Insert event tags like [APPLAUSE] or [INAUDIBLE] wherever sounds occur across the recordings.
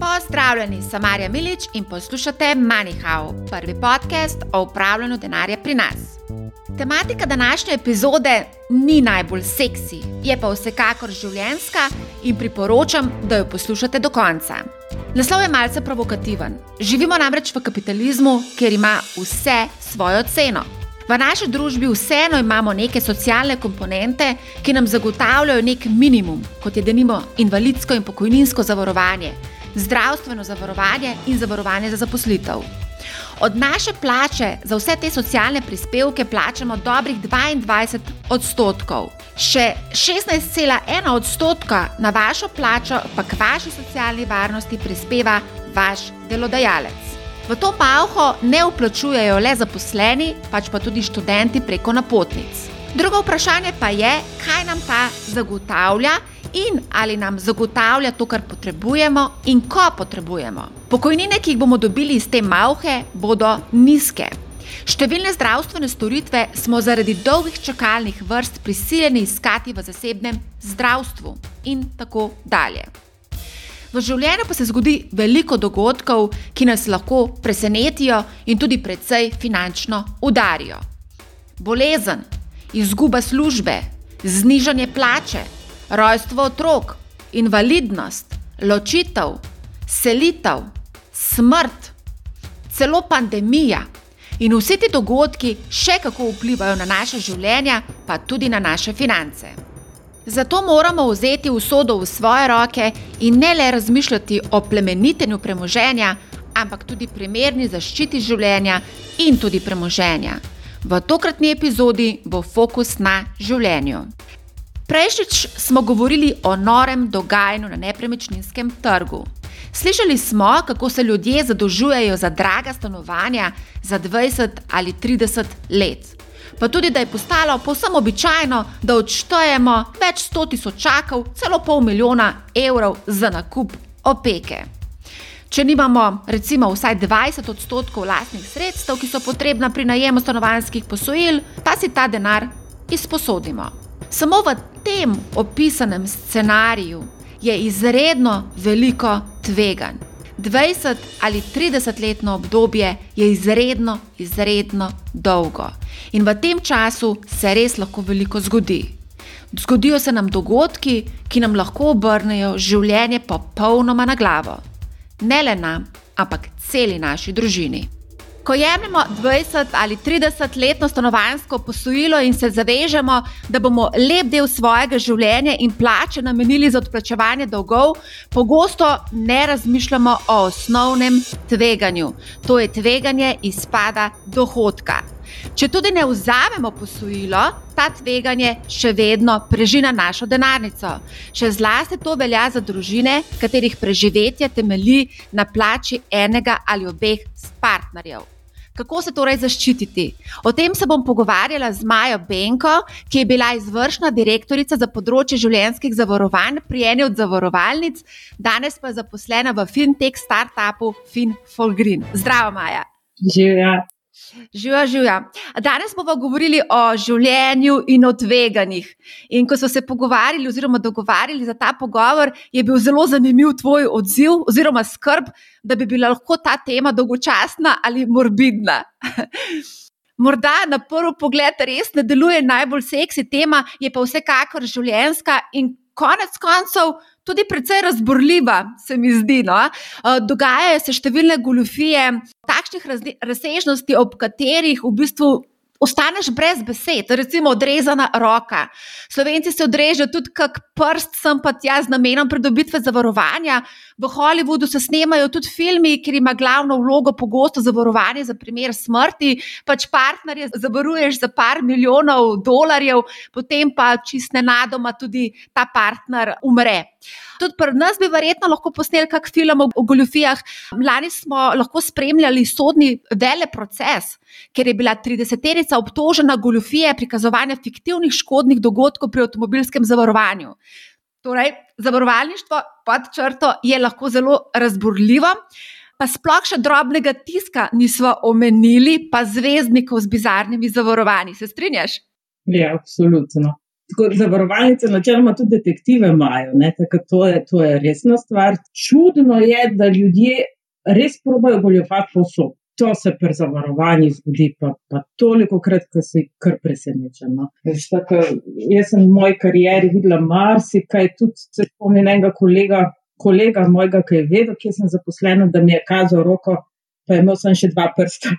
Pozdravljeni, sem Marja Milič in poslušate MoneyHow, prvi podcast o upravljanju denarja pri nas. Tematika današnje epizode ni najbolj seksi, je pa vsekakor življenska in priporočam, da jo poslušate do konca. Naslov je malce provokativen. Živimo namreč v kapitalizmu, kjer ima vse svojo ceno. V naši družbi vseeno imamo neke socialne komponente, ki nam zagotavljajo nek minimum, kot je denimo invalidsko in pokojninsko zavarovanje, zdravstveno zavarovanje in zavarovanje za zaposlitev. Od naše plače za vse te socialne prispevke plačamo dobrih 22 odstotkov. Še 16,1 odstotka na vašo plačo, pa k vaši socialni varnosti prispeva vaš delodajalec. V to malho ne vplačujejo le zaposleni, pač pa tudi študenti preko napotnic. Drugo vprašanje pa je, kaj nam ta zagotavlja in ali nam zagotavlja to, kar potrebujemo in ko potrebujemo. Pokojnine, ki jih bomo dobili iz te malhe, bodo nizke. Številne zdravstvene storitve smo zaradi dolgih čakalnih vrst prisiljeni iskati v zasebnem zdravstvu in tako dalje. V življenju pa se zgodi veliko dogodkov, ki nas lahko presenetijo in tudi precej finančno udarijo. Bolezen, izguba službe, znižanje plače, rojstvo otrok, invalidnost, ločitev, selitev, smrt, celo pandemija. In vsi ti dogodki še kako vplivajo na naše življenja, pa tudi na naše finance. Zato moramo vzeti usodo v svoje roke in ne le razmišljati o plemenitenju premoženja, ampak tudi primerni zaščiti življenja in tudi premoženja. V tokratni epizodi bo fokus na življenju. Prejšnjič smo govorili o norem dogajanju na nepremičninskem trgu. Slišali smo, kako se ljudje zadolžujejo za draga stanovanja za 20 ali 30 let. Pa tudi, da je postalo povsem običajno, da odštejemo več sto tisočakov, celo pol milijona evrov za nakup opeke. Če nimamo, recimo, vsaj 20 odstotkov lastnih sredstev, ki so potrebna pri najemu stanovanjskih posojil, pa si ta denar izposodimo. Samo v tem opisanem scenariju je izredno veliko tveganj. 20 ali 30 letno obdobje je izredno, izredno dolgo. In v tem času se res lahko veliko zgodi. Zgodijo se nam dogodki, ki nam lahko obrnejo življenje popolnoma na glavo. Ne le nam, ampak celi naši družini. Ko jemljemo 20 ali 30 letno stanovanjsko posojilo in se zavežemo, da bomo lep del svojega življenja in plače namenili za odplačevanje dolgov, pogosto ne razmišljamo o osnovnem tveganju. To je tveganje izpada dohodka. Če tudi ne vzamemo posojilo, ta tveganje še vedno prežina našo denarnico. Še zlasti to velja za družine, katerih preživetje temelji na plači enega ali obeh partnerjev. Kako se torej zaščititi? O tem se bom pogovarjala z Majo Benko, ki je bila izvršna direktorica za področje življenjskih zavarovanj pri eni od zavarovalnic, danes pa je zaposlena v fintech startupu FinFolgreen. Zdravo, Maja. Živijo. Živijo, živijo. Danes bomo govorili o življenju in o tveganjih. In ko smo se pogovarjali, oziroma dogovarjali za ta pogovor, je bil zelo zanimiv tvoj odziv, oziroma skrb, da bi bila lahko ta tema dolgočasna ali morbidna. [LAUGHS] Morda na prvi pogled res ne deluje najbolj seksi tema, je pa vsekakor življenjska in konec koncev tudi precej razborljiva, se mi zdi. No? Eh, dogajajo se številne goljufije, takšnih razsežnosti, ob katerih v bistvu. Ostaneš brez besed, recimo odrezana roka. Slovenci se odrežejo tudi kak prst, sem pa tja z namenom pridobitve zavarovanja. V Hollywoodu se snemajo tudi filmi, kjer ima glavno vlogo pogosto zavarovanje za primer smrti. Pač partnerje zavaruješ za par milijonov dolarjev, potem pa čist nenadoma tudi ta partner umre. Tudi pri nas bi verjetno lahko posneli kak film o goljufijah. Lani smo lahko spremljali sodni vele proces, ker je bila 30-terica obtožena goljufije prikazovanja fiktivnih škodnih dogodkov pri avtomobilskem zavarovanju. Torej, zavarovalništvo pod črto je lahko zelo razburljivo. Pa sploh še drobnega tiska nismo omenili, pa zvezdnikov z bizarnimi zavarovanji. Se strinjaš? Ja, absolutno. Zavarovalnice načeloma tudi detektive imajo, to je, to je resna stvar. Čudno je, da ljudje res probajo goljofati posod. To se pri zavarovanju zgodi, pa, pa toliko krat, da se kar presenečen. No. Jaz sem v moji karieri videla marsikaj, tudi se spomnim enega kolega, kolega mojega, ki je vedel, kje sem zaposlen, da mi je kazal roko, pa je imel sem še dva prsta.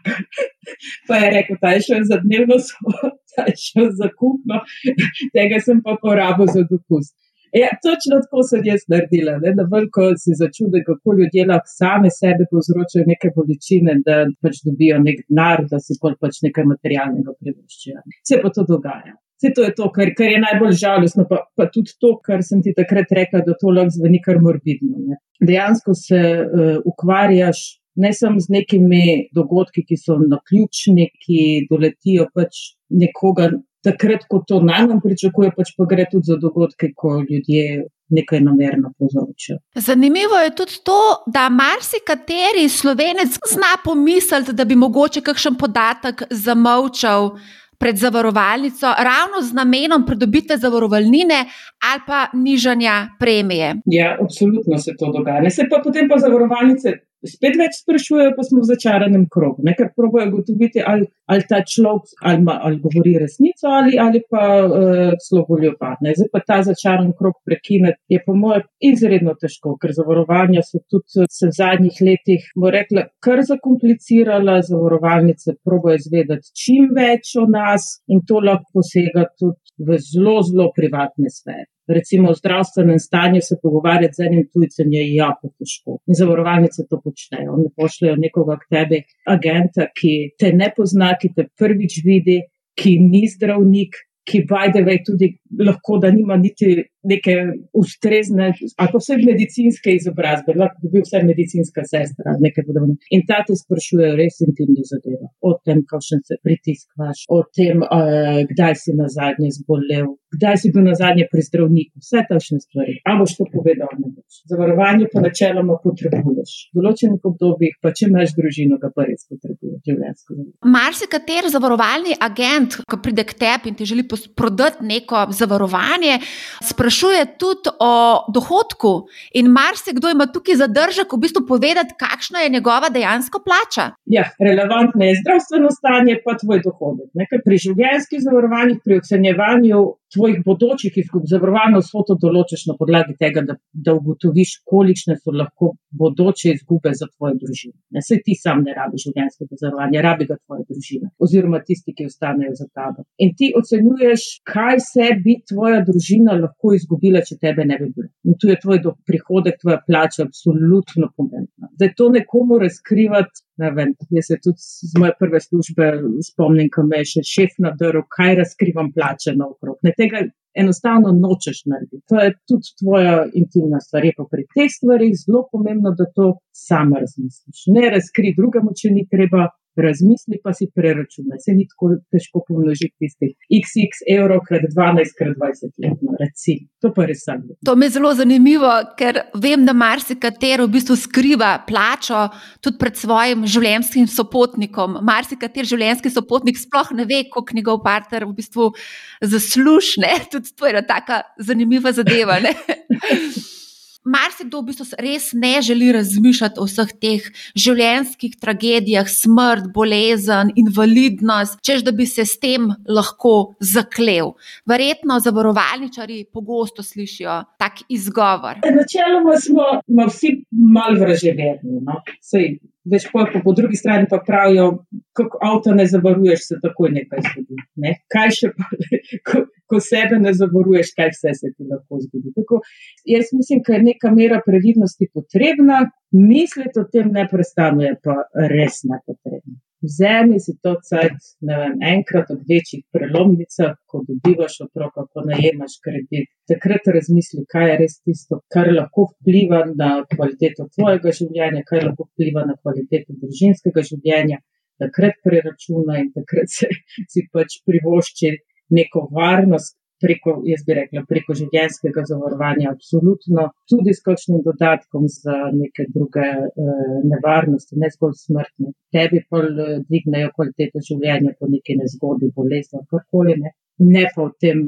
[LAUGHS] pa je rekel, da je šel za dnevno sobo, [LAUGHS] da je šel za kupno, [LAUGHS] tega sem pa porabil za dopust. [LAUGHS] Ja, točno tako sem jaz naredila. Ne? Da veliko si začude, kako ljudje lahko sami sebi povzročajo neke bolečine, da pač dobijo nek denar, da si pač nekaj materialnega privoščijo. Vse pa to dogaja. Vse to je to, kar, kar je najbolj žalostno, pa, pa tudi to, kar sem ti takrat rekla, da to lahko zveni kar morbidno. Ne? Dejansko se uh, ukvarjaš ne samo z nekimi dogodki, ki so na ključni, ki doletijo pač nekoga takrat, ko to najmanj pričakuje, pač pa gre tudi za dogodke, ko ljudje nekaj namerno povzročijo. Zanimivo je tudi to, da marsikateri slovenec zna pomisliti, da bi mogoče kakšen podatek zamolčal. Pred zavarovalnico, ravno z namenom pridobitve zavarovalnine ali pa nižanja premije. Ja, absolutno se to dogaja. Ne se pa potem pa zavarovalnice spet več sprašujejo, pa smo v začaranem krogu. Nekaj probojajo ugotoviti, ali, ali ta človek ali, ali govori resnico ali, ali pa uh, zelo voljopadne. Zdaj pa ta začaran krog prekiniti je po mojem izredno težko, ker zavarovanja so tudi se v zadnjih letih, bomo rekli, kar zakomplicirala. Zavarovalnice probojajo izvedeti čim več o nas in to lahko posega tudi v zelo, zelo privatne sfere recimo o zdravstvenem stanju se pogovarjati z enim tujcem je jako težko. In zavarovalnice to počnejo. Oni pošljajo nekoga k tebi, agenta, ki te ne pozna, ki te prvič vidi, ki ni zdravnik, ki bajdeve tudi lahko, da nima niti neke ustrezne, ali pa vse medicinske izobrazbe, lahko bi bil vse medicinska sestra, nekaj podobnega. In ta te sprašuje res intimni zadeve. O tem, kakšen se pritiskaš, o tem, uh, kdaj si na zadnje zbolel, kdaj si bil na zadnje pri zdravniku, vse takšne stvari. A boš to povedal, ne boš. Zavarovanje pa načeloma potrebuješ. V določenih obdobjih, pa če imaš družino, ga pa res potrebuješ življenjsko. Marsikater zavarovalni agent, ko pride k tebi in ti želi prodati neko zavarovanje, sprašuje, sprašuje tudi o dohodku, in marsikdo ima tukaj zadržek, v bistvu povedati, kakšna je njegova dejansko plača. Ja, relevantno je zdravstveno stanje, pa tvoj dohodek. Nekaj pri življenjskih zavarovanjih, pri ocenjevanju tvojih bodočih izgub, zavarovano svoto določiš na podlagi tega, da, da ugotoviš, kolikšne so lahko bodoče izgube za tvojo družino. Ne, se ti sam ne rabiš življenjskega zavarovanja, rabi ga tvoja družina oziroma tisti, ki ostanejo za tabo. In ti ocenjuješ, kaj se bi tvoja družina lahko izgubila, če tebe ne bi bilo. In tu je tvoj prihodek, tvoja plača absolutno pomembna. Zdaj to nekomu razkrivati. Ne vem, jaz se tudi z moje prve službe spomnim, ko me je še šef nadrl, kaj razkrivam plače na okrog tega enostavno nočeš narediti. To je tudi tvoja intimna stvar. Je pa pri teh stvarih zelo pomembno, da to sama razmisliš. Ne razkri drugemu, če ni treba, razmisli pa si preračunaj. Se ni tako težko pomnožiti tistih xx evrov krat 12 krat 20 let, no, recimo. To pa res sam. To mi je zelo zanimivo, ker vem, da marsikatero v bistvu skriva plačo tudi pred svojim življenjskim sopotnikom. Marsikater življenjski sopotnik sploh ne ve, koliko njegov partner v bistvu zaslužne. [LAUGHS] Tudi to je ena taka zanimiva zadeva. [LAUGHS] marsikdo v bistvu res ne želi razmišljati o vseh teh življenjskih tragedijah, smrt, bolezen, invalidnost, čež da bi se s tem lahko zaklel. Verjetno zavarovalničari pogosto slišijo tak izgovor. Načeloma smo vsi malo vraževerni. No? Več pa po drugi strani pa pravijo, kako avto ne zavaruješ, se takoj nekaj zgodi. Ne? Kaj še pa, [LAUGHS] ko, ko sebe ne zavaruješ, kaj vse se ti lahko zgodi. Tako, jaz mislim, da je neka mera previdnosti potrebna, misliti o tem neprestano je pa res nepotrebno. Vzemi si to cajt, ne vem, enkrat od večjih prelomnicah, ko dobivaš otroka, ko najemaš kredit. Takrat razmisli, kaj je res tisto, kar lahko vpliva na kvaliteto tvojega življenja, kaj lahko vpliva na kvaliteto družinskega življenja. Takrat preračuna in takrat [LAUGHS] se si pač privošči neko varnost, preko, jaz bi rekla, preko življenjskega zavarovanja, absolutno, tudi s kakšnim dodatkom za neke druge uh, nevarnosti, ne zgolj smrtne. Tebi pa uh, dvignejo kvaliteto življenja po neki nezgodi, bolezni, karkoli ne. ne pa o tem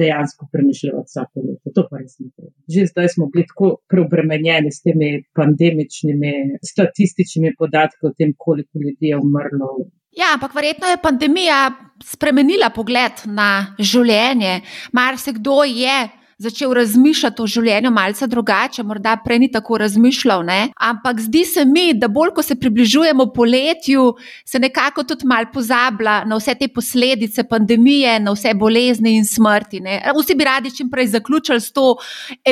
dejansko premišljati vsako leto. To pa res ne treba. Že zdaj smo bili tako preobremenjeni s temi pandemičnimi, statističnimi podatki o tem, koliko ljudi je umrlo. Ja, ampak verjetno je pandemija spremenila pogled na življenje. Mar se kdo je začel razmišljati o življenju malce drugače, morda prej ni tako razmišljal. Ne? Ampak zdi se mi, da bolj ko se približujemo poletju, se nekako tudi mal pozablja na vse te posledice pandemije, na vse bolezni in smrti. Ne? Vsi bi radi čim prej zaključili s to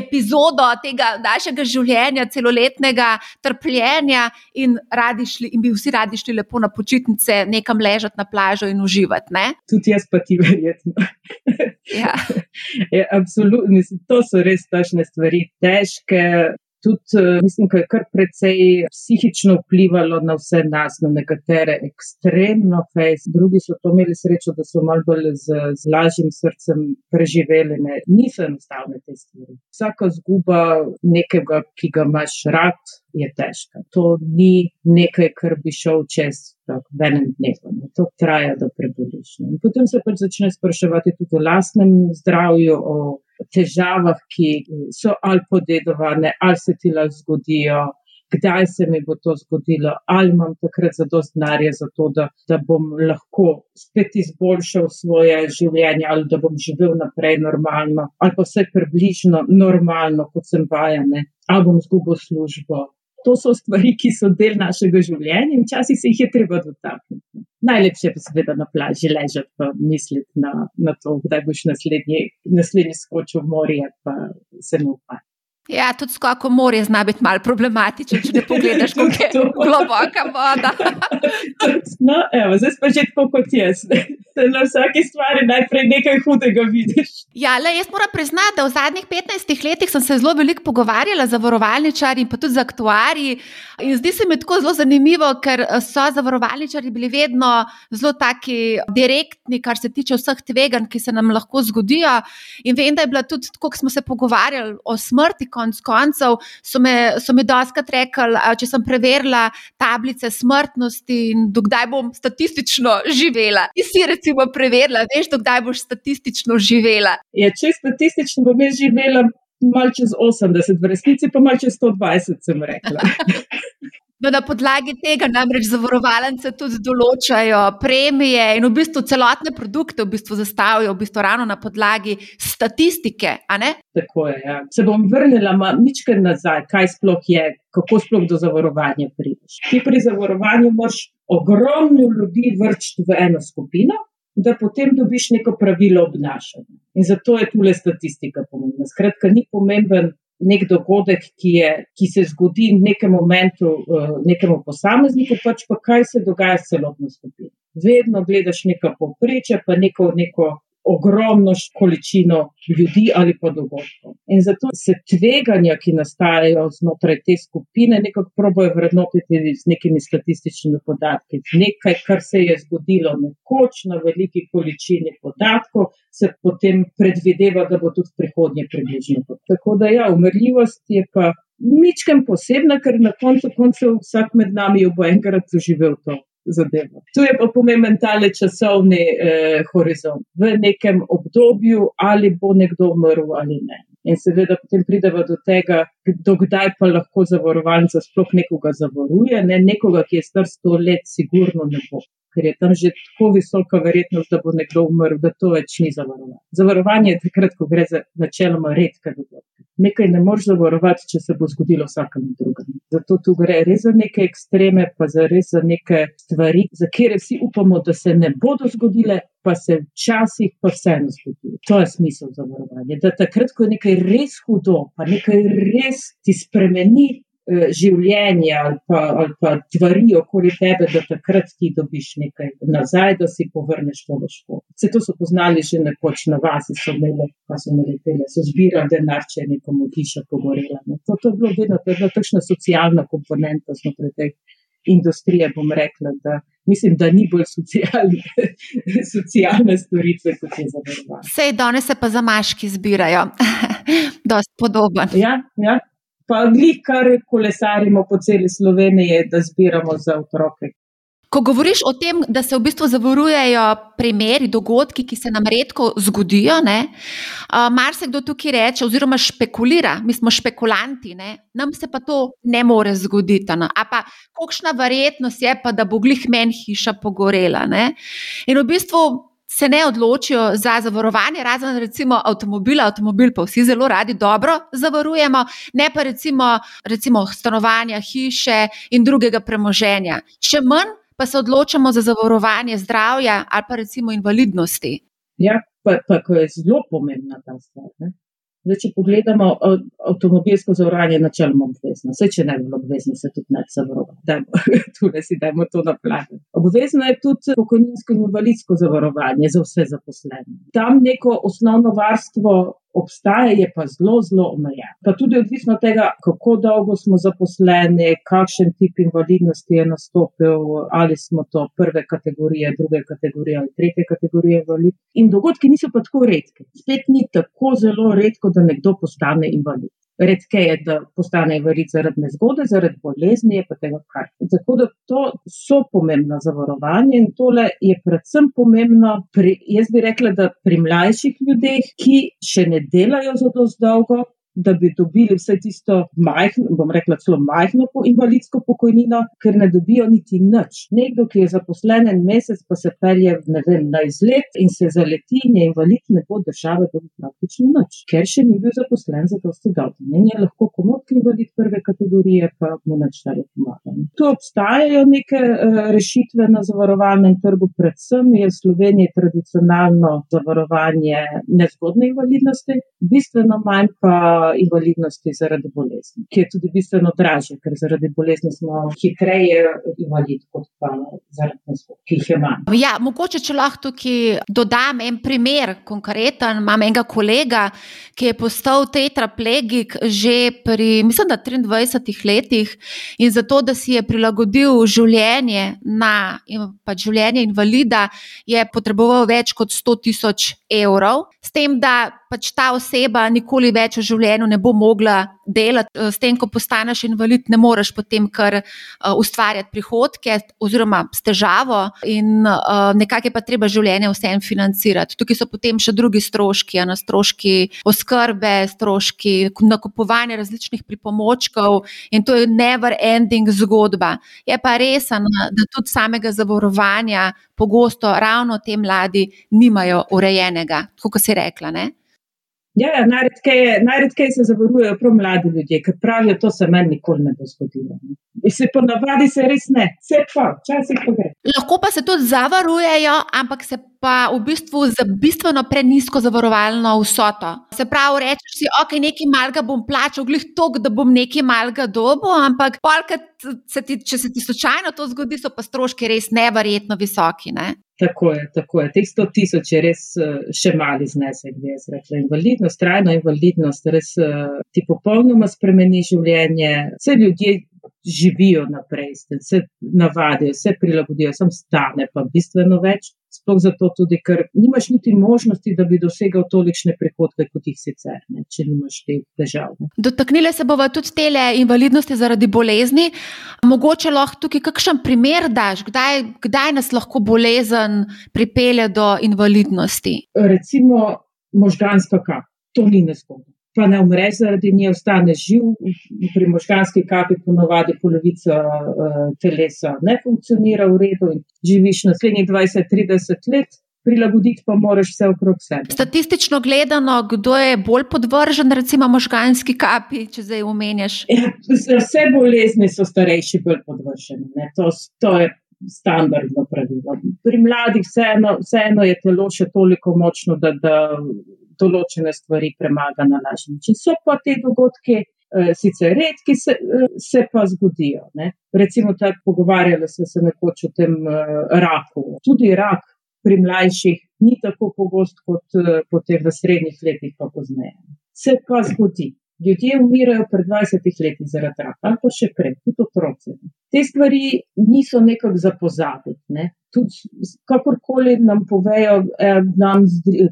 epizodo tega našega življenja, celoletnega trpljenja in, šli, in bi vsi radi šli lepo na počitnice, nekam ležati na plažo in uživati. Ne? Tudi jaz pa ti verjetno. ja. [LAUGHS] ja, absolutno mislim, to so res tašne stvari, težke. Tudi, eh, mislim, da je kar precej psihično vplivalo na vse nas, na nekatere ekstremno fejs, drugi so to imeli srečo, da so malo bolj z, z lažjim srcem preživeli. Ne. Niso enostavne te stvari. Vsaka zguba nekega, ki ga imaš rad, je težka. To ni nekaj, kar bi šel čez v enem dnevu. To traja, da preboliš. Potem se pač začne spraševati tudi o lastnem zdravju. O, težavah, ki so ali podedovane, ali se ti lahko zgodijo, kdaj se mi bo to zgodilo, ali imam takrat zadost denarja za to, da, da bom lahko spet izboljšal svoje življenje, ali da bom živel naprej normalno, ali pa vse približno normalno, kot sem vajene, ali bom zgubil službo. To so stvari, ki so del našega življenja in včasih se jih je treba dotakniti. Najlepše pa seveda na plaži ležati in misliti na, na to, kdaj boš naslednji, naslednji skočil v morje, pa se mu upati. Ja, tudi skoko morje zna biti malo problematičen, če ne pogledaš, kako je [LAUGHS] globoka voda. [LAUGHS] no, evo, zdaj pa že tako kot jaz. Na vsaki stvari najprej nekaj hudega vidiš. Ja, le, jaz moram priznati, da v zadnjih 15 letih sem se zelo veliko pogovarjala z zavarovalničarji in pa tudi z aktuarji. In zdi se mi tako zelo zanimivo, ker so zavarovalničarji bili vedno zelo taki direktni, kar se tiče vseh tveganj, ki se nam lahko zgodijo. In vem, da je bila tudi, ko smo se pogovarjali o smrti, konc koncev so me, so me doskrat rekli, če sem preverila tablice smrtnosti in dokdaj bom statistično živela. Ti si recimo preverila, veš, dokdaj boš statistično živela. Ja, če statistično bom jaz živela. Mal čez 80, v resnici pa mal čez 120, sem rekla. [LAUGHS] No, na podlagi tega namreč zavarovalnice tudi določajo premije in v bistvu celotne produkte v bistvu zastavijo v bistvu ravno na podlagi statistike. Tako je. Ja. Se bom vrnila nekaj nazaj, kaj sploh je, kako sploh do zavarovanja prideš. Ti pri zavarovanju moraš ogromno ljudi vrčiti v eno skupino. Da potem dobiš neko pravilo obnašanja. In zato je tu le statistika pomembna. Skratka, ni pomemben nek dogodek, ki, je, ki se zgodi v nekem momentu, uh, nekemu posamezniku, pač pa kaj se dogaja s celotno skupino. Vedno gledaš neko povprečje, pa neko, neko ogromno količino ljudi ali pa dogodkov. In zato se tveganja, ki nastajajo znotraj te skupine, nekako probojajo vrednotiti z nekimi statističnimi podatki. Nekaj, kar se je zgodilo nekoč na veliki količini podatkov, se potem predvideva, da bo tudi v prihodnje približno. Tako da ja, umrljivost je pa. Ničkem posebna, ker na koncu koncev vsak med nami bo enkrat doživel to zadevo. Tu je pa pomemben tale časovni eh, horizont. V nekem obdobju, ali bo nekdo umrl ali ne. In seveda potem pridemo do tega, dokdaj pa lahko zavarovalnica sploh nekoga zavaruje. Ne? Nekoga, ki je star sto let, sigurno ne bo. Ker je tam že tako visoka verjetnost, da bo nekdo umrl, da to več ni zavarovanje. Zavarovanje je takrat, ko gre za načeloma redke dogodke nekaj ne moreš zavarovati, če se bo zgodilo vsakemu drugemu. Zato tu gre res za neke ekstreme, pa za res za neke stvari, za kere vsi upamo, da se ne bodo zgodile, pa se včasih pa vseeno zgodijo. To je smisel zavarovanja. Da takrat, ko je nekaj res hudo, pa nekaj res ti spremeni življenje ali pa, ali pa stvari okoli tebe, da takrat ti dobiš nekaj nazaj, da si povrneš to škodo. Vse to so poznali že nekoč na vas, so imeli, pa so tele, so zbirali denar, če je nekomu hiša pogorela. Ne. To, to je bilo vedno, to je bila takšna socialna komponenta znotraj te industrije, bom rekla, da mislim, da ni bolj socialne, [LAUGHS] socialne storitve, kot je zavarovanje. Sej, danes se pa za maški zbirajo, [LAUGHS] dosti podoben. Ja, ja pa glih, kar kolesarimo po celi Sloveniji, da zbiramo za otroke. Ko govoriš o tem, da se v bistvu zavarujejo primeri, dogodki, ki se nam redko zgodijo, uh, marsikdo tukaj reče, oziroma špekulira, mi smo špekulanti, ne? nam se pa to ne more zgoditi. No? A pa kakšna verjetnost je, pa, da bo glih meni hiša pogorela. Ne? In v bistvu se ne odločijo za zavarovanje, razen recimo avtomobila, avtomobil pa vsi zelo radi dobro zavarujemo, ne pa recimo, recimo stanovanja, hiše in drugega premoženja. Še manj pa se odločamo za zavarovanje zdravja ali pa recimo invalidnosti. Ja, pa, pa ko je zelo pomembna ta stvar. Ne? Zdaj, če pogledamo avtomobilsko zavarovanje, načeloma obvezno, vse če ne bi bilo obvezno, se tudi ne zavarovamo. [LAUGHS] Tu ne si dajmo to na plan. Obvezno je tudi pokojninsko in invalidsko zavarovanje za vse zaposlene. Tam neko osnovno varstvo obstaja, je pa zelo, zelo omejen. Pa tudi odvisno od tega, kako dolgo smo zaposleni, kakšen tip invalidnosti je nastopil, ali smo to prve kategorije, druge kategorije ali tretje kategorije invalid. In dogodki niso pa tako redki. Spet ni tako zelo redko, da nekdo postane invalid. Redke je, da postane invalid zaradi nezgode, zaradi bolezni, je pa tega kar. Tako da to so pomembna zavarovanja in tole je predvsem pomembno, pri, jaz bi rekla, da pri mlajših ljudeh, ki še ne delajo za to zdolgo, da bi dobili vse tisto majhno, bom rekla, celo majhno po invalidsko pokojnino, ker ne dobijo niti nič. Nekdo, ki je zaposlen en mesec, pa se pelje vem, na izlet in se zaleti in je invalid, ne bo države dobil praktično nič, ker še ni bil zaposlen za to sedaj. Ne je lahko komodki invalid prve kategorije, pa mu nič ne pomaga. Tu obstajajo neke uh, rešitve na zavarovalnem trgu, predvsem je v Sloveniji tradicionalno zavarovanje nezgodne invalidnosti, bistveno manj pa invalidnosti zaradi bolezni, ki je tudi bistveno dražje, ker zaradi bolezni smo hitreje invalid kot pa zaradi nezgod, ki jih manj. Ja, mogoče, če lahko tukaj dodam en primer, konkreten, imam enega kolega, ki je postal tetraplegik že pri, mislim, da 23 letih in zato, da si je prilagodil življenje na pač življenje invalida, je potreboval več kot 100 tisoč evrov, s tem, da pač ta oseba nikoli več v življenju ne bo mogla delati, eh, s tem, ko postaneš invalid, ne moreš potem kar uh, ustvarjati prihodke, oziroma s težavo, in uh, nekako je pa treba življenje vsem financirati. Tukaj so potem še drugi stroški, ena stroški oskrbe, stroški nakupovanja različnih pripomočkov, in to je never ending zgodba. Je pa res, da tudi samega zavarovanja pogosto ravno te mladi nimajo urejenega, kot si rekla. Ne? Ja, ja najredkeje, najredkeje se zavarujejo prav mladi ljudje, ker pravijo, to se meni nikoli ne bo zgodilo. In se ponavadi se res ne, vse pa, včasih pa gre. Lahko pa se tudi zavarujejo, ampak se pa v bistvu za bistveno prenisko zavarovalno vsoto. Se pravi, rečeš si, ok, nekaj malga bom plačal, glih tok, da bom nekaj malga dobo, ampak polkrat se ti, če se ti slučajno to zgodi, so pa stroški res neverjetno visoki. Ne? Tako je, tako je. Teh 100 tisoč je res eh, še mali znesek, bi jaz rekla. Invalidnost, trajna invalidnost, res eh, ti popolnoma spremeni življenje. Vse ljudje živijo naprej, se navadijo, se prilagodijo, sem stane pa bistveno več. Sploh zato tudi, ker nimaš niti možnosti, da bi dosegal tolikšne prihodke, kot jih sicer, ne, če nimaš teh težav. Ne. Dotaknile se bomo tudi te invalidnosti zaradi bolezni. Mogoče lahko tukaj kakšen primer daš, kdaj, kdaj nas lahko bolezen pripelje do invalidnosti? Recimo možganska kap, to ni nezgodno pa ne umreš zaradi nje, ostaneš živ, pri možganski kapi ponovadi polovica uh, telesa ne funkcionira v redu in živiš naslednjih 20-30 let. Prilagoditi pa moraš vse okrog sebe. Statistično gledano, kdo je bolj podvržen, recimo, možganski kapi, če zdaj omenjaš? Ja, vse bolezni so starejši bolj podvrženi. To, to je standardno pravilo. Pri mladih vseeno, vseeno je telo še toliko močno, da, da določene stvari premaga na lažji način. So pa te dogodke eh, sicer redki, se, eh, se pa zgodijo. Ne. Recimo, tako pogovarjali smo se nekoč o tem eh, raku. Tudi rak pri mlajših ni tako pogost kot potem v srednjih letih, pa pozneje. Se pa zgodi. Ljudje umirajo pred 20 leti zaradi raka, ali pa še prej, tudi otroci. te stvari niso nekako za pozabiti. Ne. Tudi, kakorkoli nam povejo, eh, nam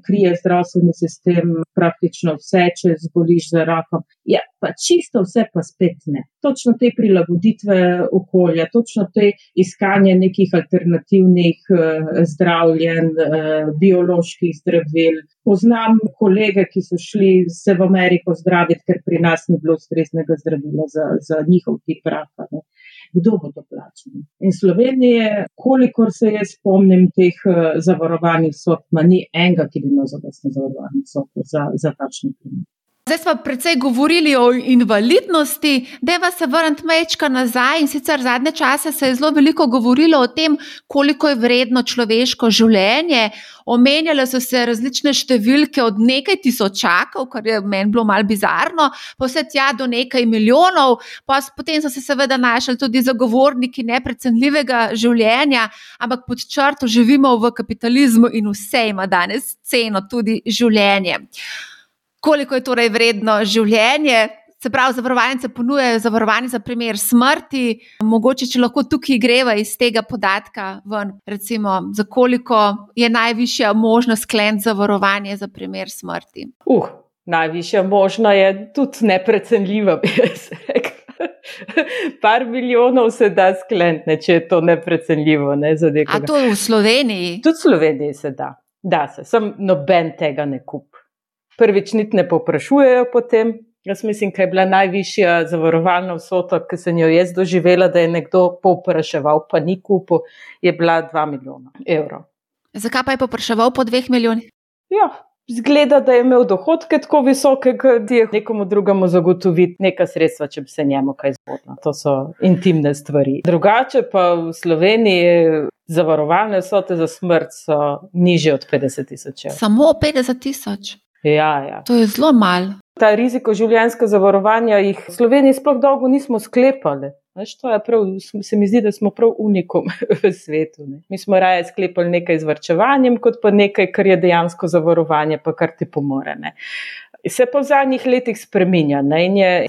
krije zdravstveni sistem praktično vse, če zboliš za rakom. Ja, pa čisto vse pa spet ne. Točno te prilagoditve okolja, točno te iskanje nekih alternativnih eh, zdravljen, eh, bioloških zdravil. Poznam kolege, ki so šli se v Ameriko zdraviti, ker pri nas ni bilo ustreznega zdravila za, za njihov tip raka. Ne kdo bo to plačal. In Slovenije, kolikor se jaz spomnim teh uh, zavarovanih sod, ima ni enega, ki bi imel zadostne zavarovanje sod za, za takšne primere. Zdaj smo precej govorili o invalidnosti, da je se vrniti mečka nazaj in sicer zadnje čase se je zelo veliko govorilo o tem, koliko je vredno človeško življenje. Omenjale so se različne številke od nekaj tisočakov, kar je meni bilo malo bizarno, pa vse tja do nekaj milijonov, pa potem so se seveda našli tudi zagovorniki neprecenljivega življenja, ampak pod črto živimo v kapitalizmu in vse ima danes ceno, tudi življenje koliko je torej vredno življenje. Se pravi, zavarovalnice ponujajo zavarovanje za primer smrti. Mogoče, če lahko tukaj greva iz tega podatka ven, recimo, za koliko je najvišja možnost sklend zavarovanje za primer smrti. Uh, najvišja možna je tudi neprecenljiva, [LAUGHS] bi jaz rekel. Par milijonov se da sklendne, če je to neprecenljivo. Ne, A to je v Sloveniji? Tudi v Sloveniji se da. Da se, sem noben tega ne kup prvič niti ne poprašujejo potem. Jaz mislim, da je bila najvišja zavarovalna vsota, ki sem jo jaz doživela, da je nekdo popraševal, pa ni kupil, je bila 2 milijona evrov. Zakaj pa je popraševal po 2 milijonih? Ja, zgleda, da je imel dohodke tako visoke, da je nekomu drugemu zagotoviti neka sredstva, če bi se njemu kaj zgodilo. To so intimne stvari. Drugače pa v Sloveniji. Zavarovalne vsote za smrt so niže od 50 tisoč. Samo 50 tisoč. Ja, ja. To je zelo malo. Ta riziko življenjskega zavarovanja jih v Sloveniji sploh dolgo nismo sklepali. Veš, prav, se mi zdi, da smo prav unikom [LAUGHS] v svetu. Ne. Mi smo raje sklepali nekaj z vrčevanjem, kot pa nekaj, kar je dejansko zavarovanje, pa kar ti pomore. Ne se pa v zadnjih letih spremenja.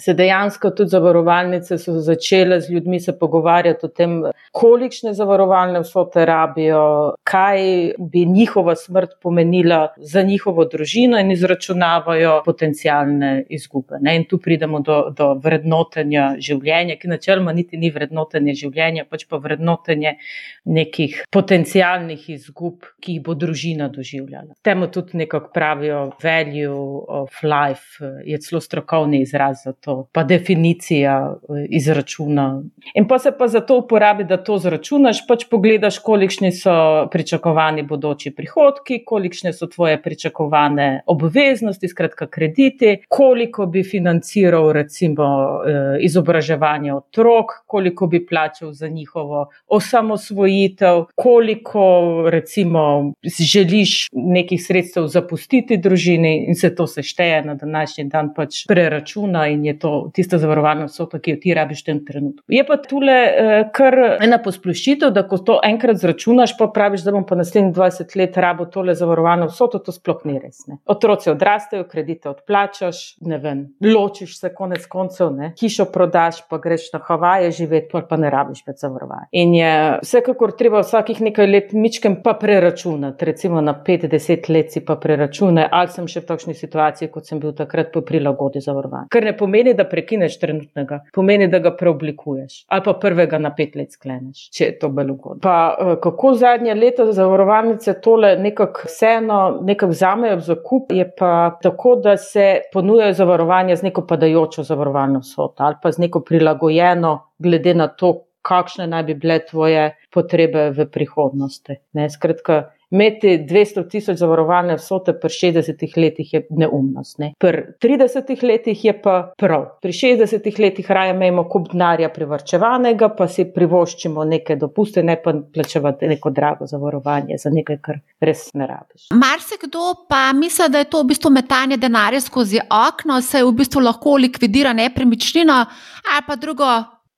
Se dejansko tudi zavarovalnice so začele z ljudmi se pogovarjati o tem, kolikšne zavarovalne vsote rabijo, kaj bi njihova smrt pomenila za njihovo družino in izračunavajo potencijalne izgube. Ne? In tu pridemo do, do vrednotenja življenja, ki načeloma niti ni vrednotenje življenja, pač pa vrednotenje nekih potencijalnih izgub, ki jih bo družina doživljala. Temu tudi nekako pravijo value of life eh, je celo strokovni izraz za to, pa definicija eh, izračuna. In pa se pa za to uporabi, da to zračunaš, pač pogledaš, kolikšni so pričakovani bodoči prihodki, kolikšne so tvoje pričakovane obveznosti, skratka krediti, koliko bi financiral recimo eh, izobraževanje otrok, koliko bi plačal za njihovo osamosvojitev, koliko recimo želiš nekih sredstev zapustiti družini in se to sešteje na današnji dan pač preračuna in je to tista zavarovalna vsota, ki jo ti rabiš v tem trenutku. Je pa tule eh, kar ena posplošitev, da ko to enkrat zračunaš, pa praviš, da bom pa naslednjih 20 let rabo tole zavarovalno vsoto, to sploh ni res. Ne. Otroci odrastejo, kredite odplačaš, ne vem, ločiš se konec koncev, ne. hišo prodaš, pa greš na Havaje živeti, pa, pa ne rabiš več zavarovanja. In je vsekakor treba vsakih nekaj let mičkem pa preračunati, recimo na 5-10 let si pa preračunaj, ali sem še v takšni situaciji, kot sem bil takrat po prilagodi zavarovanja. Kar ne pomeni, da prekineš trenutnega, pomeni, da ga preoblikuješ ali pa prvega na pet let skleneš, če je to bolj ugodno. Pa eh, kako zadnje leto zavarovalnice tole nekako vseeno nekako vzamejo v zakup, je pa tako, da se ponujajo zavarovanja z neko padajočo zavarovalno vsoto ali pa z neko prilagojeno glede na to, kakšne naj bi bile tvoje potrebe v prihodnosti. Ne, skratka, Imeti 200 tisoč zavarovalne vsote pri 60 letih je neumnost. Ne? Pri 30 letih je pa prav. Pri 60 letih raje imamo kup denarja privrčevanega, pa si privoščimo neke dopuste, ne pa plačevati neko drago zavarovanje za nekaj, kar res ne rabiš. Marsikdo pa misli, da je to v bistvu metanje denarja skozi okno, se v bistvu lahko likvidira nepremičnino ali pa drugo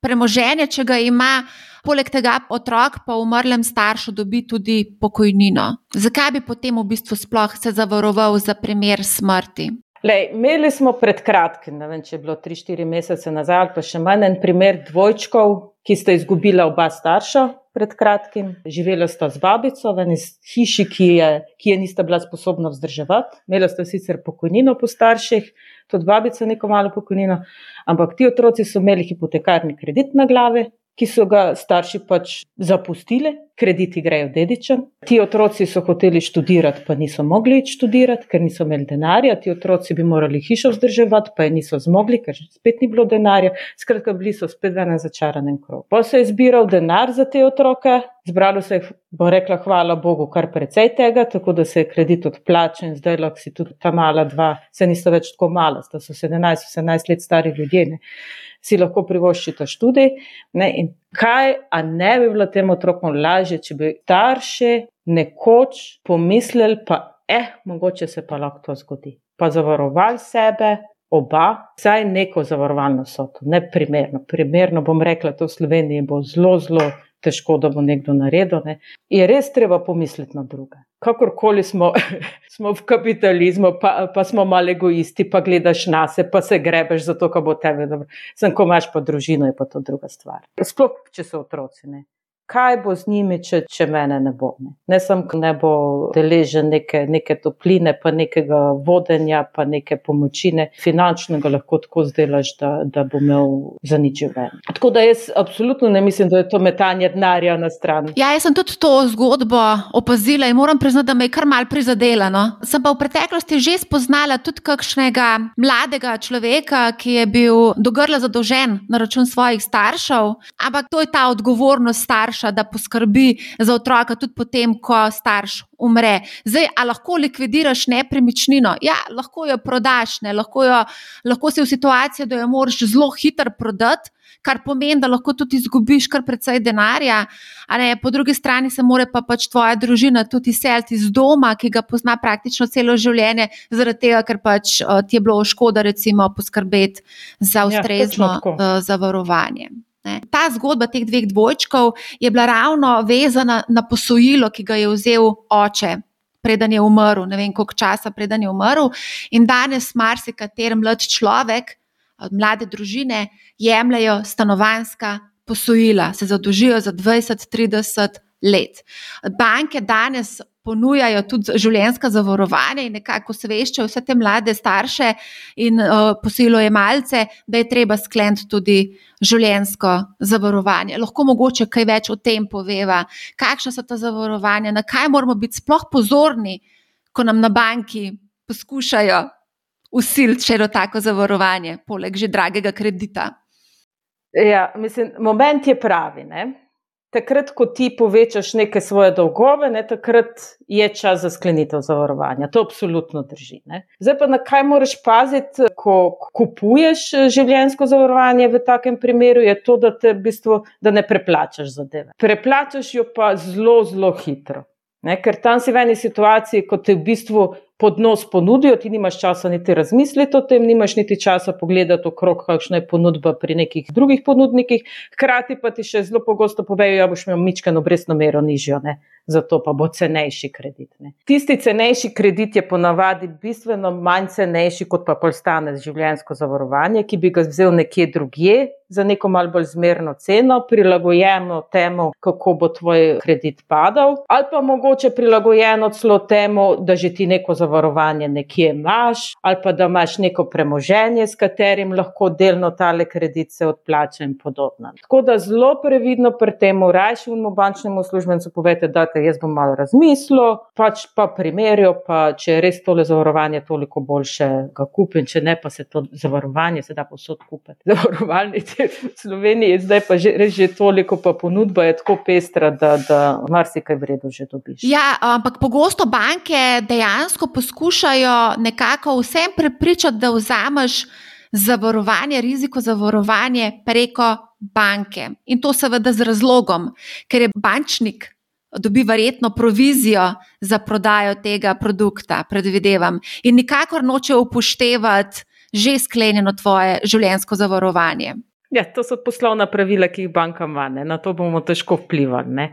premoženje, če ga ima. Poleg tega otrok po umrlem staršu dobi tudi pokojnino. Zakaj bi potem v bistvu sploh se zavaroval za primer smrti? Lej, imeli smo pred kratkim, ne vem, če je bilo 3-4 mesece nazaj, pa še manj en primer dvojčkov, ki sta izgubila oba starša pred kratkim. Živela sta z babico v eni hiši, ki je, ki je nista bila sposobna vzdrževati. Imela sta sicer pokojnino po starših, tudi babica neko malo pokojnino, ampak ti otroci so imeli hipotekarni kredit na glave, ki so ga starši pač zapustili, krediti grejo dedičem. Ti otroci so hoteli študirati, pa niso mogli študirati, ker niso imeli denarja. Ti otroci bi morali hišo vzdrževati, pa je niso zmogli, ker spet ni bilo denarja. Skratka, bili so spet enem začaranem krogu. Pa se je zbiral denar za te otroke, zbralo se je, bo rekla, hvala Bogu, kar precej tega, tako da se je kredit odplačen, zdaj lahko si tudi ta mala dva, se niso več tako mala, sta so 17-18 let stari ljudje. Ne si lahko privoščite študij. Ne, in kaj, a ne bi bilo tem otrokom lažje, če bi starši nekoč pomislili, pa eh, mogoče se pa lahko to zgodi. Pa zavarovali sebe, oba, saj neko zavarovalno so to, ne primerno. Primerno bom rekla, to v Sloveniji bo zelo, zelo težko, da bo nekdo naredil. Ne. Je res treba pomisliti na druge. Kakorkoli smo, [LAUGHS] smo v kapitalizmu, pa, pa smo malo egoisti, pa gledaš na sebe, pa se grebeš za to, kar bo tebe dobro. Sem, ko imaš pa družino, je pa to druga stvar. Sploh, če so otroci. Ne kaj bo z njimi, če, če mene ne bo. Ne, ne samo, da ne bo deležen neke, neke topline, pa nekega vodenja, pa neke pomoči, ne. finančno ga lahko tako zdelaš, da, da bo imel za nič več. Tako da jaz absolutno ne mislim, da je to metanje denarja na stran. Ja, jaz sem tudi to zgodbo opazila in moram priznati, da me je kar mal prizadela. No. Sem pa v preteklosti že spoznala tudi kakšnega mladega človeka, ki je bil dogrla zadolžen na račun svojih staršev, ampak to je ta odgovornost staršev starša, da poskrbi za otroka, tudi potem, ko starš umre. Zdaj, a lahko likvidiraš nepremičnino? Ja, lahko jo prodaš, ne? lahko, jo, lahko si v situaciji, da jo moraš zelo hitro prodati. Kar pomeni, da lahko tudi izgubiš kar precej denarja, ne, po drugi strani se mora pa pač tvoja družina tudi seliti iz doma, ki ga pozna praktično celo življenje, zaradi tega, ker pač uh, ti je bilo škoda, recimo, poskrbeti za ja, ustrezno ja, uh, zavarovanje. Ne. Ta zgodba teh dveh dvojčkov je bila ravno vezana na posojilo, ki ga je vzel oče. Preden je umrl, ne vem koliko časa, preden je umrl, in danes marsikater mlad človek, mlade družine, jemljajo stanovanska posojila, se zadolžijo za 20-30 let. Banke danes ponujajo tudi življenjska zavarovanja in nekako sveščajo vse te mlade starše in uh, posilojemalce, da je treba skleniti tudi življenjsko zavarovanje. Lahko mogoče kaj več o tem poveva, kakšna so ta zavarovanja, na kaj moramo biti sploh pozorni, ko nam na banki poskušajo usiliti še eno tako zavarovanje, poleg že dragega kredita. Ja, mislim, moment je pravi. Ne? Takrat, ko ti povečaš neke svoje dolgove, ne, takrat je čas za sklenitev zavarovanja. To absolutno drži. Ne. Zdaj pa na kaj moraš paziti, ko kupuješ življensko zavarovanje v takem primeru, je to, da, te, v bistvu, da ne preplačaš zadeve. Preplačaš jo pa zelo, zelo hitro. Ne, ker tam si v eni situaciji, ko te v bistvu pod nos ponudijo, ti nimaš časa niti razmisliti o tem, nimaš niti časa pogledati okrog, kakšna je ponudba pri nekih drugih ponudnikih, hkrati pa ti še zelo pogosto povejo, da ja, boš imel mičkano obrestno mero nižjo, ne? zato pa bo cenejši kredit. Ne? Tisti cenejši kredit je ponavadi bistveno manj cenejši, kot pa polstane življensko zavarovanje, ki bi ga vzel nekje drugje, za neko malo bolj zmerno ceno, prilagojeno temu, kako bo tvoj kredit padal, ali pa mogoče prilagojeno celo temu, da že ti neko zavarovanje nekje imaš, ali pa da imaš neko premoženje, s katerim lahko delno tale kredit se odplača in podobno. Tako da zelo previdno pri tem, rajšemu bančnemu službencu povete, da te jaz bom malo razmislil, pač pa primerjo, pa če je res tole zavarovanje toliko boljše, ga kupim, če ne pa se to zavarovanje se da posod kupiti. [LAUGHS] Zavarovalnice v Sloveniji je zdaj pa že, že toliko, pa ponudba je tako pestra, da, da marsikaj vredno že dobiš. Ja, ampak pogosto banke dejansko poskušajo nekako vsem prepričati, da vzameš zavarovanje, riziko zavarovanje preko banke. In to seveda z razlogom, ker je bančnik. Dobi verjetno provizijo za prodajo tega produkta, predvidevam, in nikakor noče upoštevati že sklenjeno tvoje življenjsko zavarovanje. Ja, to so poslovna pravila, ki jih banka ima, na to bomo težko vplivali. Ne.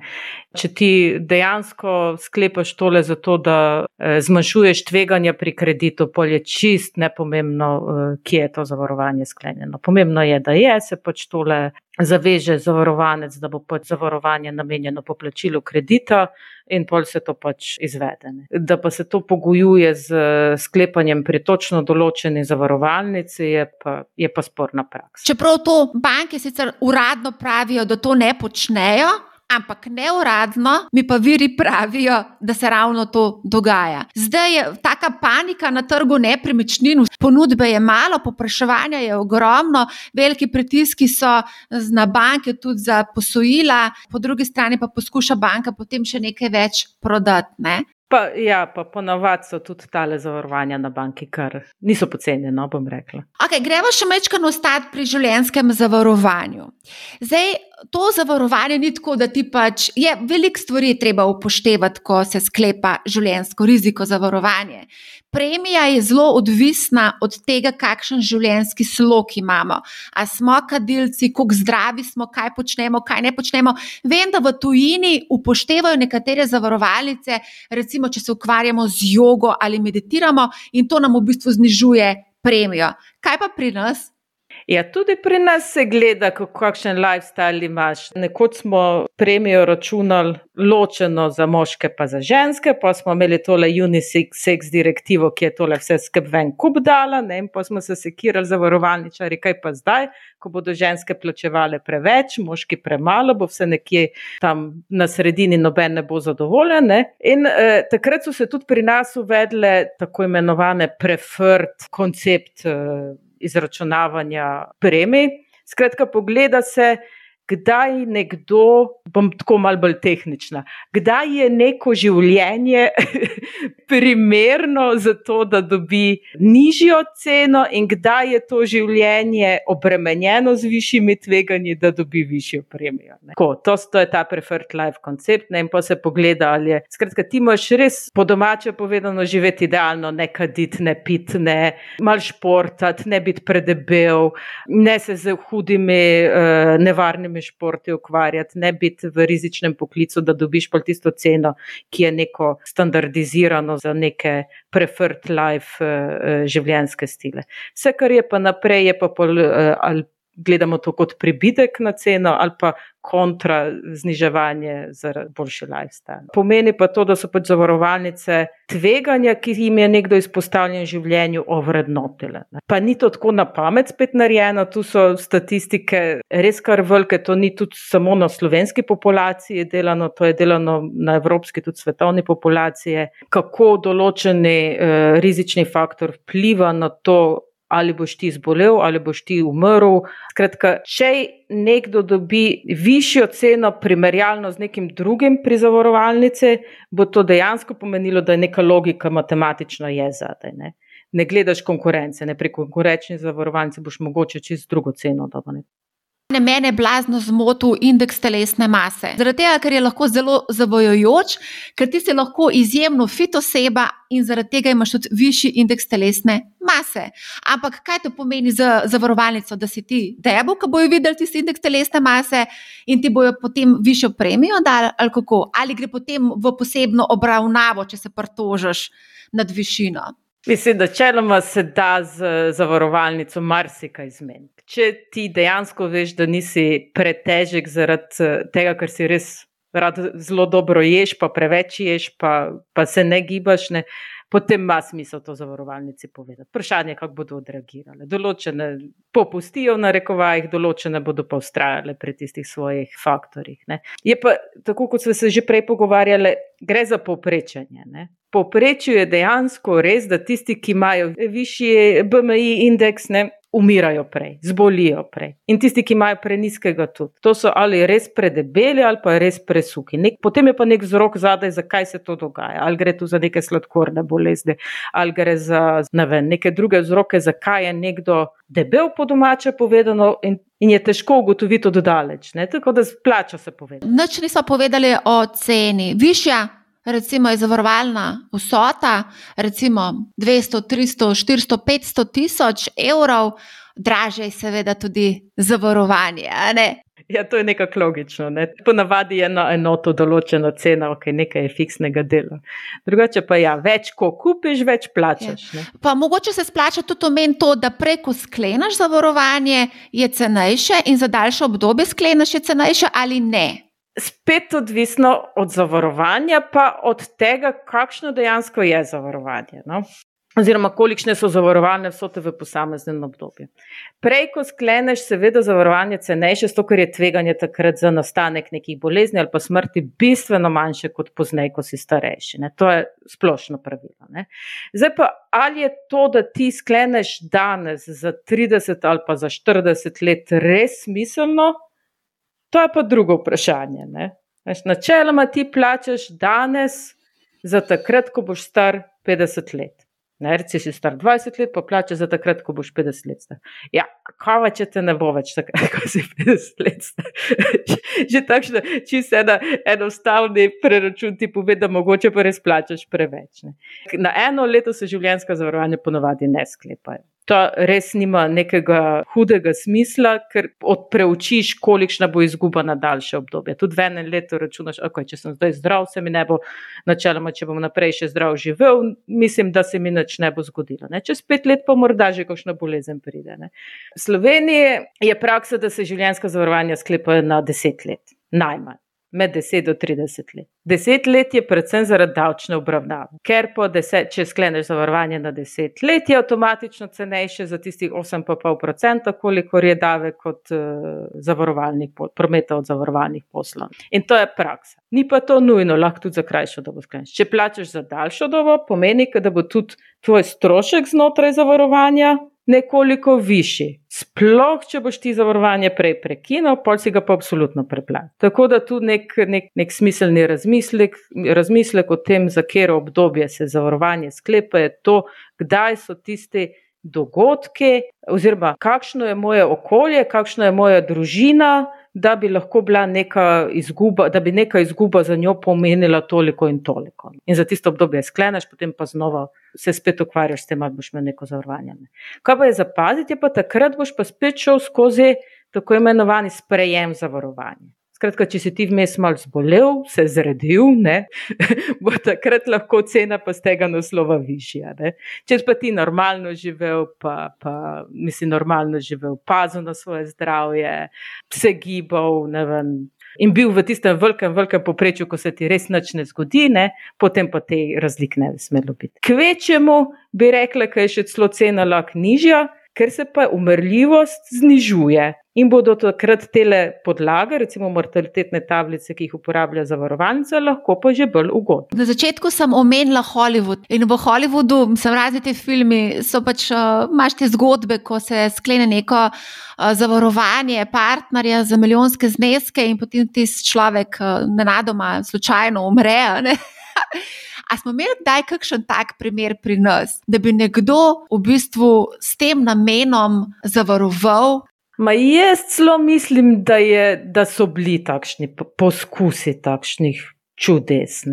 Če ti dejansko sklepaš tole zato, da eh, zmanjšuješ tveganja pri kreditu, pol je čist nepomembno, eh, kje je to zavarovanje sklenjeno. Pomembno je, da je se pač tole zaveže zavarovanec, da bo pač zavarovanje namenjeno poplačilu kredita in pol se to pač izvedene. Da pa se to pogojuje z sklepanjem pri točno določeni zavarovalnici, je pa, je pa sporna praksa. Čeprav to banke sicer uradno pravijo, da to ne počnejo. Ampak neuradno mi pa viri pravijo, da se ravno to dogaja. Zdaj je taka panika na trgu nepremičnin, ponudbe je malo, popraševanja je ogromno, veliki pritiski so na banke tudi za posojila, po drugi strani pa poskuša banka potem še nekaj več prodati. Ne? Pa, ja, pa ponavadi so tudi tale zavarovanja na banki, kar niso poceni, no bom rekla. Okay, gremo še mečkano ostati pri življenskem zavarovanju. Zdaj, to zavarovanje ni tako, da ti pač je veliko stvari treba upoštevati, ko se sklepa življensko riziko zavarovanje. Premija je zelo odvisna od tega, kakšen življenjski slog imamo. A smo kadilci, kako zdravi smo, kaj počnemo, kaj ne počnemo. Vem, da v tujini upoštevajo nekatere zavarovalnice, recimo, če se ukvarjamo z jogo ali meditiramo, in to nam v bistvu znižuje premijo. Kaj pa pri nas? Ja, tudi pri nas se gleda, kakšen lifestyle imaš. Nekoč smo premijo računali ločeno za moške, pa za ženske, pa smo imeli tole unisex direktivo, ki je tole vse skupaj ven kup dala, ne? in pa smo se sekirali za varovalničari, kaj pa zdaj, ko bodo ženske plačevale preveč, moški premalo, bo vse nekje tam na sredini, noben ne bo zadovoljen. Ne? In eh, takrat so se tudi pri nas uvedle tako imenovane preferred koncept. Eh, izračunavanja premij. Skratka, pogleda se, kdaj nekdo, bom tako malo bolj tehnična, kdaj je neko življenje [LAUGHS] primerno za to, da dobi nižjo ceno, in kdaj je to življenje obremenjeno z višjimi tveganji, da dobi višjo premijo. Tako, to, to je ta preferred life koncept. Ne, in pa se pogleda, ali je. Skratka, ti moraš res po domače povedano živeti idealno, ne kaditi, ne piti, ne mal športati, ne biti predebel, ne se z hudimi, uh, nevarnimi kakšnimi športi ukvarjati, ne biti v rizičnem poklicu, da dobiš pa tisto ceno, ki je neko standardizirano za neke preferred life uh, življenjske stile. Vse, kar je pa naprej, je pa pol, uh, ali gledamo to kot pribitek na ceno ali pa kontra zniževanje za boljši lifestyle. Pomeni pa to, da so pač zavarovalnice tveganja, ki jim je nekdo izpostavljen v življenju, ovrednotile. Pa ni to tako na pamet spet narejeno, tu so statistike res kar velike, to ni tudi samo na slovenski populaciji delano, to je delano na evropski, tudi svetovni populaciji, kako določeni eh, rizični faktor vpliva na to, ali boš ti zbolel, ali boš ti umrl. Skratka, če nekdo dobi višjo ceno, primerjalno z nekim drugim pri zavarovalnici, bo to dejansko pomenilo, da je neka logika matematična je zadaj. Ne? ne gledaš konkurence, ne pri konkurenčni zavarovalnici boš mogoče čez drugo ceno dobiti. Ne mene blazno zmotil indeks telesne mase. Zaradi tega, ker je lahko zelo zavojojoč, ker ti si lahko izjemno fit oseba in zaradi tega imaš tudi višji indeks telesne mase. Ampak kaj to pomeni za zavarovalnico, da si ti debel, ko bojo videli tisti indeks telesne mase in ti bojo potem višjo premijo dali ali kako? Ali gre potem v posebno obravnavo, če se prtožaš nad višino? Mislim, da čeloma se da z zavarovalnico marsikaj zmeniti. Če ti dejansko veš, da nisi pretežek zaradi eh, tega, ker si res rad zelo dobro ješ, pa preveč ješ, pa, pa se ne gibaš, ne, potem ima smisel to zavarovalnici povedati. Vprašanje je, kako bodo odreagirale. Določene popustijo na rekovajih, določene bodo pa ustrajale pri tistih svojih faktorjih. Ne. Je pa, tako kot smo se že prej pogovarjali, gre za povprečenje. Povprečju je dejansko res, da tisti, ki imajo višji BMI indeks, ne, umirajo prej, zbolijo prej. In tisti, ki imajo preniskega tudi. To so ali res predebeli ali pa res presuhi. Nek, potem je pa nek vzrok zadaj, zakaj se to dogaja. Ali gre tu za neke sladkorne bolezni, ali gre za vem, neke druge vzroke, zakaj je nekdo debel po domače povedano. In, In je težko ugotoviti od daleč, ne? tako da splača se povedati. Noč nismo povedali o ceni. Višja recimo je zavarovalna vsota, recimo 200, 300, 400, 500 tisoč evrov, draže je seveda tudi zavarovanje. Ja, to je nekako logično. Ne? Ponavadi je ena enota določena cena, ok, nekaj je fiksnega dela. Drugače pa ja, več ko kupiš, več plačaš. Ja. Pa mogoče se splača tudi omen to, da preko skleneš zavarovanje, je cenejše in za daljše obdobje skleneš je cenejše ali ne. Spet odvisno od zavarovanja, pa od tega, kakšno dejansko je zavarovanje. No? oziroma kolikšne so zavarovalne vsote v posameznem obdobju. Prej, ko skleneš, seveda, zavarovanje cenejše, zato ker je tveganje takrat za nastanek nekih bolezni ali pa smrti bistveno manjše kot pozneje, ko si starejši. Ne? To je splošno pravilo. Ne? Zdaj pa, ali je to, da ti skleneš danes za 30 ali pa za 40 let res smiselno, to je pa drugo vprašanje. Načeloma ti plačeš danes za takrat, ko boš star 50 let. Ne, reci si star 20 let, pa plače za takrat, ko boš 50 let. Star. Ja, kava, če te ne bo več takrat, [LAUGHS] ko si 50 let. Star. [LAUGHS] Že takšno, se ena enostavni preračun ti pove, da mogoče pa res plačaš preveč. Ne. Na eno leto se življenjska zavarovanja ponovadi ne sklepajo to res nima nekega hudega smisla, ker odpreučiš, kolikšna bo izguba na daljše obdobje. Tudi v enem letu računaš, okay, če sem zdaj zdrav, se mi ne bo, načeloma, če bom naprej še zdrav živel, mislim, da se mi nič ne bo zgodilo. Ne? Čez pet let pa morda že kakšna bolezen pride. Ne? V Sloveniji je praksa, da se življenjska zavarovanja sklepajo na deset let, najmanj med 10 do 30 let. 10 let je predvsem zaradi davčne obravnave, ker deset, če skleneš zavarovanje na 10 let, je avtomatično cenejše za tistih 8,5%, kolikor je davek od uh, zavarovalnih prometa od zavarovalnih poslov. In to je praksa. Ni pa to nujno, lahko tudi za krajšo dobo skleneš. Če plačeš za daljšo dobo, pomeni, da bo tudi tvoj strošek znotraj zavarovanja nekoliko višji. Sploh, če boš ti zavarovanje prej prekinil, pol si ga pa absolutno preplačal. Tako da tu nek, nek, nek smiselni razmislek, razmislek o tem, za katero obdobje se zavarovanje sklepa, je to, kdaj so tisti dogodki, oziroma kakšno je moje okolje, kakšna je moja družina da bi lahko bila neka izguba, da bi neka izguba za njo pomenila toliko in toliko. In za tisto obdobje skleneš, potem pa znova se spet ukvarjaš s tem, ali boš imel neko zavarovanje. Kaj pa je zapaziti, pa takrat boš pa spet šel skozi tako imenovani sprejem zavarovanja. Skratka, če si ti vmes mal zbolel, se zredil, ne, [LAUGHS] bo takrat lahko cena pa z tega naslova višja. Ne. Če pa ti normalno živel, pa, pa misli normalno živel, pazil na svoje zdravje, se gibal vem, in bil v tistem velikem, velikem poprečju, ko se ti res nič ne zgodi, ne, potem pa te razlike ne bi smelo biti. Kvečemu bi rekla, da je še celo cena lahko nižja ker se pa umrljivost znižuje. In bodo takrat tele podlage, recimo mortalitetne tablice, ki jih uporablja zavarovalnica, lahko pa že bolj ugodne. Na začetku sem omenila Hollywood in v Hollywoodu, sem razni te filme, so pač uh, imaš te zgodbe, ko se sklene neko uh, zavarovanje partnerja za milijonske zneske in potem ti človek uh, nenadoma slučajno umre. A smo imeli kdaj kakšen tak primer pri nas, da bi nekdo v bistvu s tem namenom zavaroval? Ma jaz celo mislim, da, je, da so bili takšni poskusi takšnih čudes.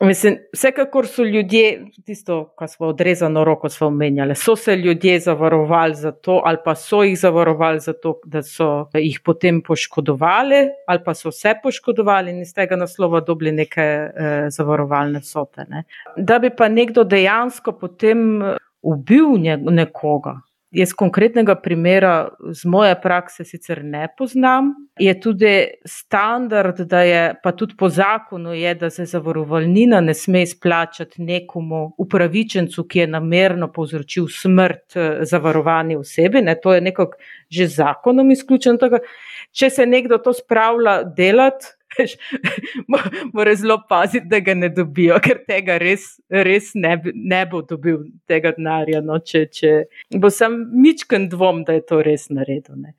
Mislim, vsekakor so ljudje, tisto, kar smo odrezano roko smo omenjali, so se ljudje zavarovali za to, ali pa so jih zavarovali za to, da so jih potem poškodovali, ali pa so se poškodovali in iz tega naslova dobili neke eh, zavarovalne sote. Ne. Da bi pa nekdo dejansko potem ubil nekoga, Jaz konkretnega primera z moje prakse sicer ne poznam. Je tudi standard, da je pa tudi po zakonu, je, da se zavarovalnina ne sme izplačati nekomu upravičencu, ki je namerno povzročil smrt eh, zavarovani osebi. Ne, to je nekako že zakonom izključeno. Če se nekdo to spravlja delati, [LAUGHS] Mora zelo paziti, da ga ne dobijo, ker tega res, res ne, ne bo dobil tega denarja. No, če, če bo sam mičken dvom, da je to res naredil. Ne.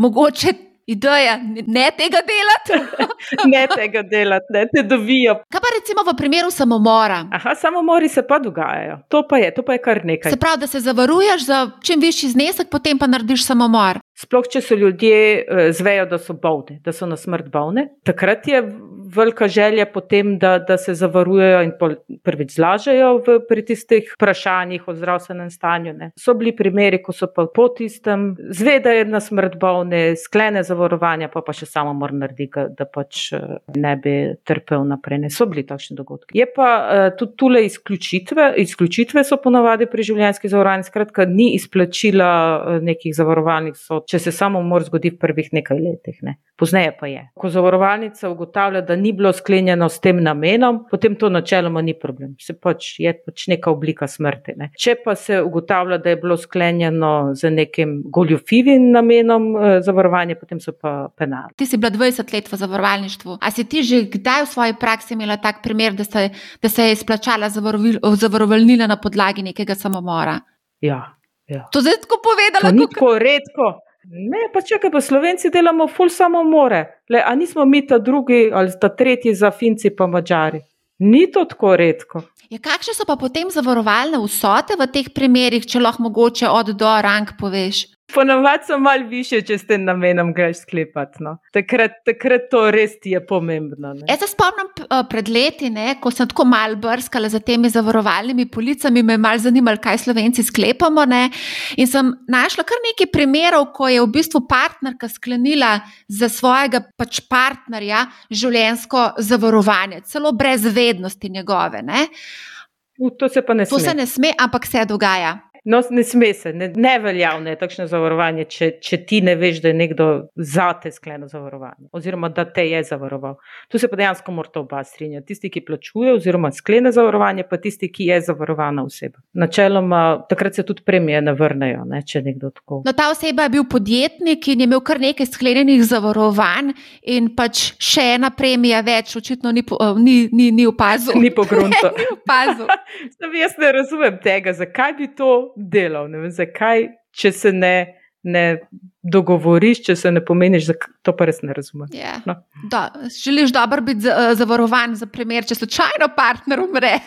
Mogoče ideja, ne tega delati. [LAUGHS] ne tega delati, ne te dobijo. Kaj pa recimo v primeru samomora? Aha, samomori se pa dogajajo. To pa je, to pa je kar nekaj. Se pravi, da se zavaruješ za čim višji znesek, potem pa narediš samomor. Sploh, če so ljudje eh, zvejo, da so bolni, da so na smrt bolni, takrat je velika želja potem, da, da se zavarujejo in prvič zlažejo v, pri tistih vprašanjih o zdravstvenem stanju. Ne. So bili primeri, ko so pa po tistem zvedajo na smrt bolne, sklene zavarovanja, pa pa še samo mora narediti, da pač eh, ne bi trpel naprej. Ne so bili takšni dogodki. Je pa uh, tudi tule izključitve, izključitve so ponavadi pri življenjski zavarovanji, skratka, ni izplačila uh, nekih zavarovalnih sod, če se samo mor zgodi v prvih nekaj letih. Ne. Pozneje pa je. Ko zavarovalnica ugotavlja, da ni bilo sklenjeno s tem namenom, potem to načeloma ni problem. Se pač je pač neka oblika smrti. Ne. Če pa se ugotavlja, da je bilo sklenjeno z nekim goljofivim namenom eh, zavarovanja, potem so pa penali. Ti si bila 20 let v zavarovalništvu. A si ti že kdaj v svoji praksi imela tak primer, da se, da se je izplačala zavarovalnina na podlagi nekega samomora? Ja. Ja. To je tako povedala, kot je tako redko. Ne, pa če pa Slovenci delamo ful samomore, Le, a nismo mi ta drugi ali ta tretji za Finci pa Mačari. Ni to tako redko. Ja, kakšne so pa potem zavarovalne vsote v teh primerih, če lahko mogoče od do rang poveš? Ponovadi so malo više, če ste namenom greš sklepati. No. Takrat, takrat to res je pomembno. Jaz se spomnim pred leti, ne, ko sem tako malo brskala za temi zavarovalnimi policami, me je malo zanimalo, kaj slovenci sklepamo. Ne. In sem našla kar nekaj primerov, ko je v bistvu partnerka sklenila za svojega pač partnerja življensko zavarovanje, celo brez vednosti njegove. Ne. To se pa ne sme. To se ne sme, ampak se dogaja. No, ne sme se, ne, ne veljavno je takšno zavarovanje, če, če ti ne veš, da je nekdo za te skleno zavarovanje, oziroma da te je zavaroval. Tu se pa dejansko mora to oba strinjati. Tisti, ki plačuje, oziroma sklene zavarovanje, pa tisti, ki je zavarovana oseba. Načeloma, takrat se tudi premije ne vrnejo, ne, če nekdo tako. No, ta oseba je bil podjetnik in je imel kar nekaj sklenjenih zavarovanj, in pač še ena premija več, očitno ni, ni, ni, ni opazil. Ni pogrunto. [LAUGHS] ni opazil. [LAUGHS] jaz ne razumem tega, zakaj bi to delal. Ne vem, zakaj, če se ne, ne dogovoriš, če se ne pomeniš, to pa res ne razumem. Yeah. Ja. No. Do, želiš dobro biti uh, zavarovan za primer, če slučajno partner umre. [LAUGHS]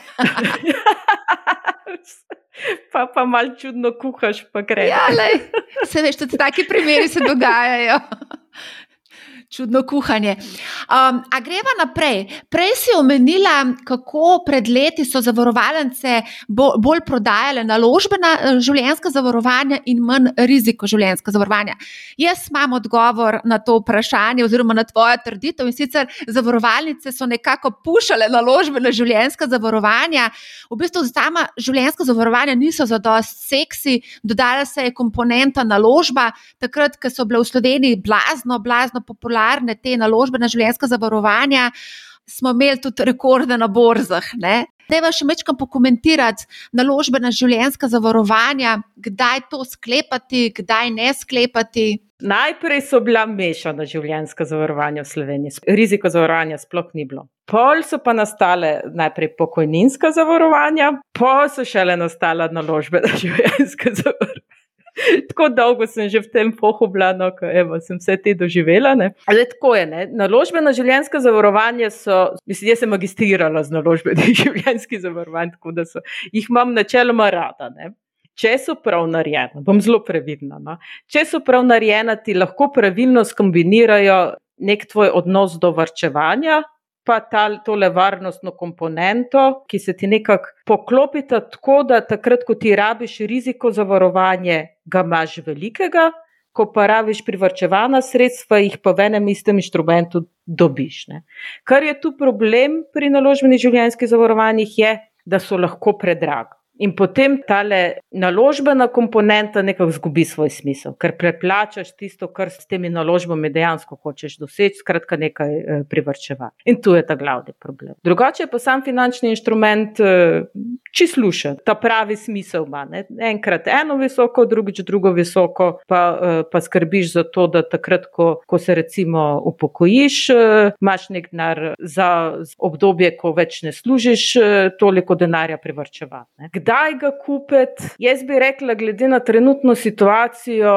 pa pa malo čudno kuhaš, pa gre. Ja, lej, se veš, da ti taki primeri se dogajajo čudno kuhanje. Um, a greva naprej. Prej si omenila, kako pred leti so zavarovalnice bo, bolj prodajale naložbena eh, življenjska zavarovanja in manj riziko življenjska zavarovanja. Jaz imam odgovor na to vprašanje, oziroma na tvojo trditev. In sicer zavarovalnice so nekako pušale naložbena življenjska zavarovanja. V bistvu sama življenjska zavarovanja niso za dost seksi, dodala se je komponenta naložba, takrat, ko so bile v Sloveniji blazno, blazno popularne popularne te naložbene življenjske zavarovanja, smo imeli tudi rekorde na borzah. Deva še večkrat pokomentirati naložbena življenjska zavarovanja, kdaj to sklepati, kdaj ne sklepati. Najprej so bila mešana življenjska zavarovanja v Sloveniji, riziko zavarovanja sploh ni bilo. Pol so pa nastale najprej pokojninska zavarovanja, pa so šele nastala naložbena [LAUGHS] življenjska zavarovanja. [LAUGHS] tako dolgo sem že v tem pohobljeno, da no, sem vse te doživela. Zdaj, tako je. Ne? Naložbena življenjska zavarovanja so, mislim, jaz sem magistrirala z naložbenimi [LAUGHS] življenjskimi zavarovanji, tako da so, jih imam načeloma rada. Ne? Če so prav narejena, bom zelo previdna. No? Če so prav narejena, ti lahko pravilno skombinirajo nek tvoj odnos do vrčevanja, pa ta, tole varnostno komponento, ki se ti nekako poklopita tako, da takrat, ko ti rabiš riziko zavarovanje, ga imaš velikega, ko pa rabiš privrčevana sredstva, jih pa v enem istem inštrumentu dobiš. Ne. Kar je tu problem pri naložbenih življenjskih zavarovanjih, je, da so lahko predraga. In potem ta naložbena komponenta nekako izgubi svoj smisel, ker preplačaš tisto, kar s temi naložbami dejansko hočeš doseči, skratka, nekaj eh, privrčevati. In tu je ta glavni problem. Drugače pa sam finančni inštrument, eh, či sluša, ta pravi smisel ima. Ne? Enkrat eno visoko, drugič drugo visoko, pa, eh, pa skrbiš za to, da takrat, ko, ko se recimo upokojiš, imaš nek denar za obdobje, ko več ne služiš, toliko denarja privrčevati kdaj ga kupiti. Jaz bi rekla, glede na trenutno situacijo,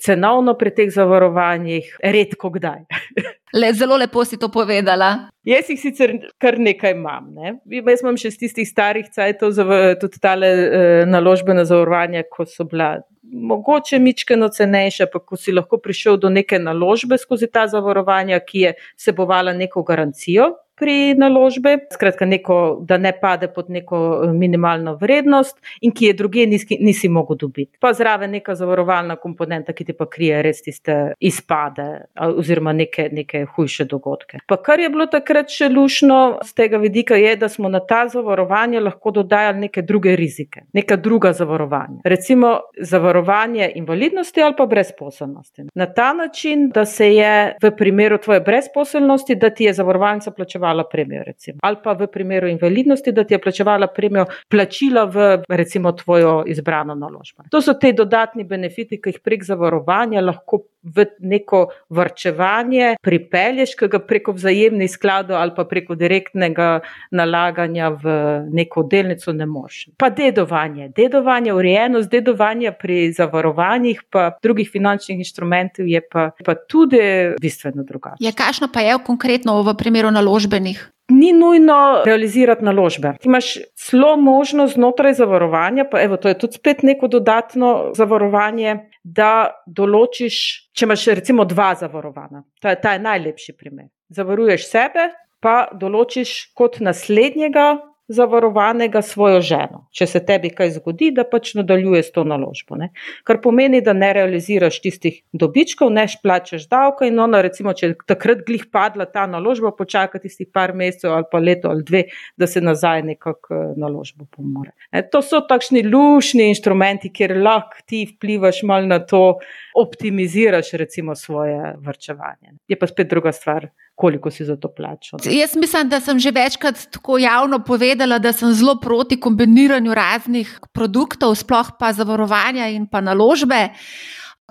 cenovno pri teh zavarovanjih, redko kdaj. [LAUGHS] Le, zelo lepo si to povedala. Jaz jih sicer kar nekaj imam. Ne? Jaz imam še iz tistih starih cajtov, tudi tale e, naložbene zavarovanja, ko so bila mogoče mičkeno cenejša, pa ko si lahko prišel do neke naložbe skozi ta zavarovanja, ki je sebovala neko garancijo pri naložbi, skratka, neko, da ne pade pod neko eh, minimalno vrednost in ki je druge nisi, nisi mogel dobiti. Pa zraven neka zavarovalna komponenta, ki ti pa krije res tiste izpade oziroma neke, neke hujše dogodke. Pa kar je bilo takrat še lušno z tega vidika, je, da smo na ta zavarovanje lahko dodajali neke druge rizike, neka druga zavarovanja. Recimo zavarovanje invalidnosti ali pa brezposelnosti. Na ta način, da se je v primeru tvoje brezposelnosti, da ti je zavarovalnica plačevala premijo, recimo. ali pa v primeru invalidnosti, da ti je plačevala premijo plačila v recimo tvojo izbrano naložbo. To so te dodatni benefiti, ki jih prek zavarovanja lahko v neko vrčevanje pripelješ, ki ga preko vzajemnih skladov ali pa preko direktnega nalaganja v neko delnico ne moreš. Pa dedovanje, dedovanje, urejenost dedovanja pri zavarovanjih, pa drugih finančnih inštrumentov je pa, pa tudi bistveno drugače. Ja, kakšno pa je konkretno v primeru naložbenih? Ni nujno realizirati naložbe. Ti imaš zelo možnost znotraj zavarovanja, pa evo, to je tudi spet neko dodatno zavarovanje, da določiš, če imaš recimo dva zavarovana. Ta ta je najlepši primer. Zavaruješ sebe, pa določiš kot naslednjega zavarovanega svojo ženo. Če se tebi kaj zgodi, da pač nadaljuje s to naložbo. Ne? Kar pomeni, da ne realiziraš tistih dobičkov, ne plačaš davka in ona, recimo, če takrat glih padla ta naložba, počaka tistih par mesecev ali pa leto ali dve, da se nazaj nekako eh, naložbo pomore. Ne? To so takšni lušni inštrumenti, kjer lahko ti vplivaš mal na to, optimiziraš recimo svoje vrčevanje. Je pa spet druga stvar koliko si za to plačal. Jaz mislim, da sem že večkrat tako javno povedala, da sem zelo proti kombiniranju raznih produktov, sploh pa zavarovanja in pa naložbe.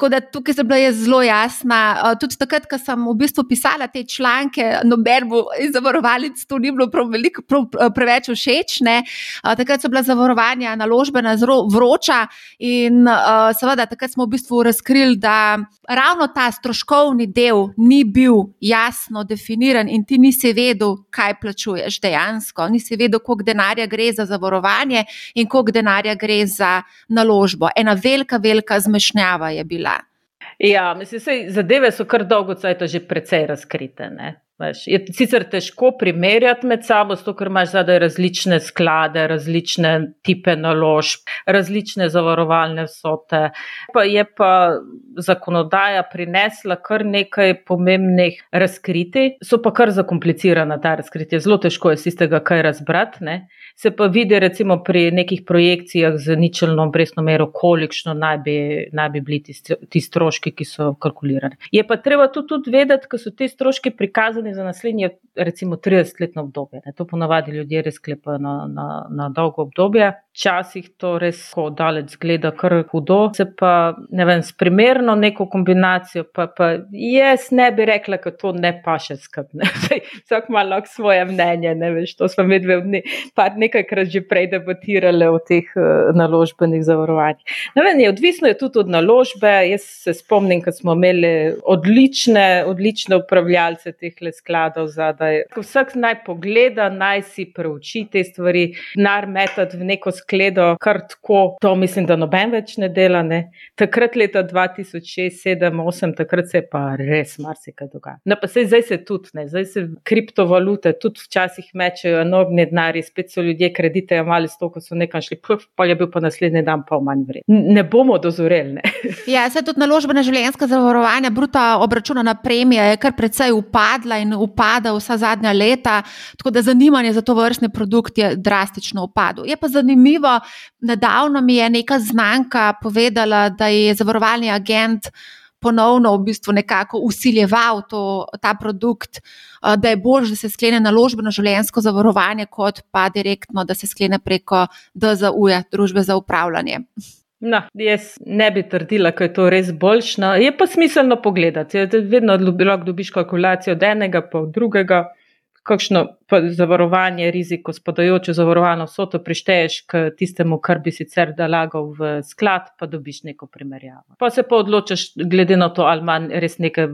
Tako da tukaj sem bila zelo jasna. Tudi takrat, ko sem v bistvu pisala te članke, noben bo iz zavarovalnic to ni bilo prav veliko, prav, preveč všeč. Ne? Takrat so bila zavarovanja naložbena zelo vroča in seveda takrat smo v bistvu razkrili, da ravno ta stroškovni del ni bil jasno definiran in ti nisi vedel, kaj plačuješ dejansko. Nisi vedel, koliko denarja gre za zavarovanje in koliko denarja gre za naložbo. Ena velika, velika zmešnjava je bila. Ja, mislim, sej, zadeve so kar dolgo časa že precej razkrite. Ne? Veš, je sicer težko primerjati med sabo, zato ker imaš zadaj različne sklade, različne type naložb, različne zavarovalne vsote. Pa je pa zakonodaja prinesla kar nekaj pomembnih razkritij, so pa kar zakomplicirana ta razkritja. Zelo težko je iz tega kaj razbrati. Ne? Se pa vidi, recimo, pri nekih projekcijah z ničelno obrestno mero, kolikšno naj bi, naj bi bili ti, ti stroški, ki so kalkulirani. Je pa treba tudi, tudi vedeti, da so ti stroški prikazani za naslednje, recimo, 30-letno obdobje. Ne. To ponavadi ljudje res sklepajo na, na, na dolgo obdobje. Včasih to res tako daleč zgleda, kar hudo. Se pa, ne vem, s primerno neko kombinacijo, pa, pa jaz ne bi rekla, da to ne paše skrbne. [LAUGHS] Vsak ima lahko svoje mnenje, ne veš, to smo medve ne, pa nekajkrat že prej debatirali o teh uh, naložbenih zavarovanjih. Ne vem, je odvisno je tudi od naložbe. Jaz se spomnim, ko smo imeli odlične, odlične upravljalce teh skladov zadaj. Vsak naj pogleda, naj si preuči te stvari, nar metati v neko skledo, kar tako, to mislim, da noben več ne dela. Ne. Takrat, leta 2006, 2007, 2008, takrat se je pa res marsikaj dogajalo. No, pa se zdaj se tudi, ne. zdaj se kriptovalute tudi včasih mečejo enormni denari, spet so ljudje kredite imali s to, ko so nekaj šli, pa je bil pa naslednji dan pa manj vreden. Ne bomo dozoreli. Ne. Ja, se tudi naložbena življenjska zavarovanja, bruta obračunana premija je kar precej upadla in upada vsa zadnja leta, tako da zanimanje za to vrstni produkt je drastično upadlo. Je pa zanimivo, zanimivo. Nedavno mi je neka znanka povedala, da je zavarovalni agent ponovno v bistvu nekako usiljeval to, ta produkt, da je bolj, da se sklene naložbeno življenjsko zavarovanje, kot pa direktno, da se sklene preko DZU-ja, družbe za upravljanje. No, jaz ne bi trdila, da je to res boljšno. Je pa smiselno pogledati. Vedno lahko dobiš kalkulacijo od enega, pa od drugega kakšno zavarovanje, riziko, spadajoče zavarovano vsoto prišteješ k tistemu, kar bi sicer dalagal v sklad, pa dobiš neko primerjavo. Pa se pa odločaš, glede na to, ali ima res neke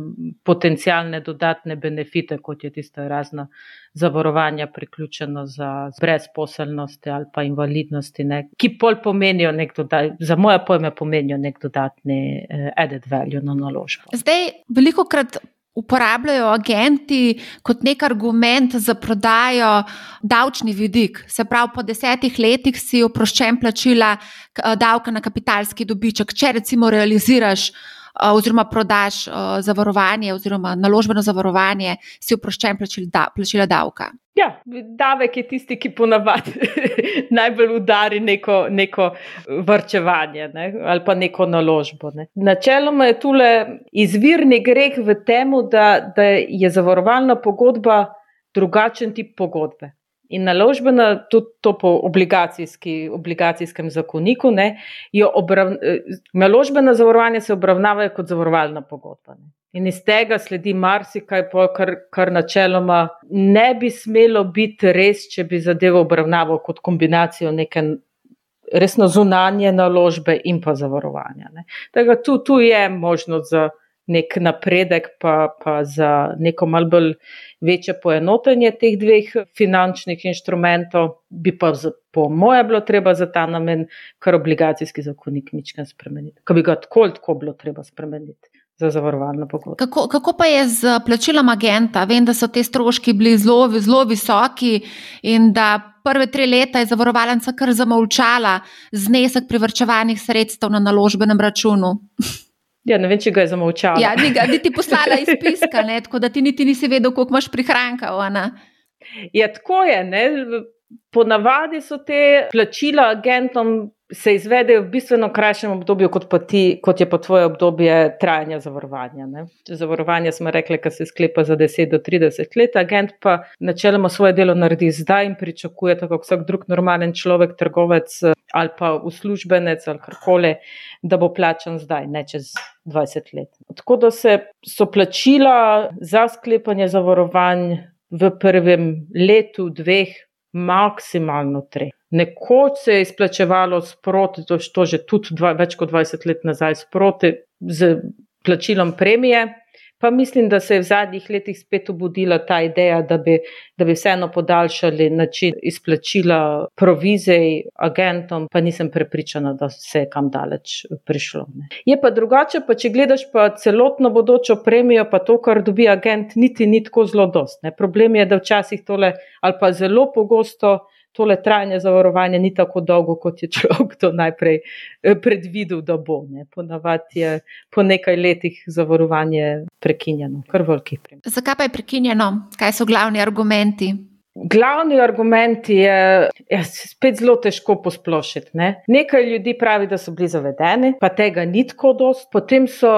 potencijalne dodatne benefite, kot je tista razna zavarovanja, priključena za brezposelnosti ali pa invalidnosti, ne, ki pol pomenijo nek dodatni, za moje pojme pomenijo nek dodatni eh, added value na naložbo. Zdaj, veliko krat uporabljajo agenti kot nek argument za prodajo davčni vidik. Se pravi, po desetih letih si oproščen plačila eh, davka na kapitalski dobiček, če recimo realiziraš. Eh, oziroma, prodaš uh, zavarovanje, oziroma naložbeno zavarovanje, si oproščen plačila, plačila davka. Ja, davek je tisti, ki ponavadi [LAUGHS] najbolj udari neko, neko vrčevanje ne, ali pa neko naložbo. Ne. Načeloma je tule izvirni greh v tem, da, da je zavarovalna pogodba drugačen tip pogodbe. In naložbena, tudi to po obligacijskem zakoniku, ne, obrav, naložbena zavarovanja se obravnavajo kot zavarovalna pogodba. Ne. In iz tega sledi marsikaj, kar, kar načeloma ne bi smelo biti res, če bi zadevo obravnaval kot kombinacijo neke resno zunanje naložbe in pa zavarovanja. Tu, tu je možnost za nek napredek, pa, pa za neko malce bolj večje poenotenje teh dveh finančnih inštrumentov, bi pa, za, po moje, bilo treba za ta namen kar obligacijski zakonik ničkaj spremeniti. Ko bi ga tako, tako bilo treba spremeniti za zavarovalno pogodbo. Kako, kako pa je z plačilom agenta? Vem, da so te stroški bili zelo, zelo visoki in da prve tri leta je zavarovalnica kar zamolčala znesek privrčevanih sredstev na naložbenem računu. [LAUGHS] Ja, ne vem, če ga je zamolčala. Ja, ni ga niti poslala izpiska, ne, tako da ti niti nisi vedel, koliko imaš prihranka. Ja, tako je. Ne. Ponavadi so te plačila agentom se izvedejo v bistveno krajšem obdobju, kot, ti, kot je pa tvoje obdobje trajanja zavarovanja. Ne? Zavarovanje smo rekli, da se sklepa za 10 do 30 let, agent pa načeloma svoje delo naredi zdaj in pričakuje, tako kot vsak drug normalen človek, trgovec ali pa uslužbenec ali karkoli, da bo plačan zdaj, ne čez 20 let. Tako da se so plačila za sklepanje zavarovanj v prvem letu, dveh, maksimalno treh. Nekoč se je izplačevalo sproti, to, to že tudi dva, več kot 20 let nazaj, sproti z plačilom premije. Pa mislim, da se je v zadnjih letih spet obudila ta ideja, da bi, da bi vseeno podaljšali način izplačila provizij agentom, pa nisem prepričana, da se je kam daleč prišlo. Ne. Je pa drugače, pa če gledaš pa celotno bodočo premijo, pa to, kar dobi agent, niti ni tako zelo dost. Ne. Problem je, da včasih tole ali pa zelo pogosto tole trajanje zavarovanja ni tako dolgo, kot je človek to najprej eh, predvidel, da bo. Ne. Ponavadi je po nekaj letih zavarovanje prekinjeno, kar veliki primer. Zakaj pa je prekinjeno? Kaj so glavni argumenti? Glavni argument je, je spet zelo težko posplošiti. Ne? Nekaj ljudi pravi, da so bili zavedeni, pa tega ni tako dost. Potem so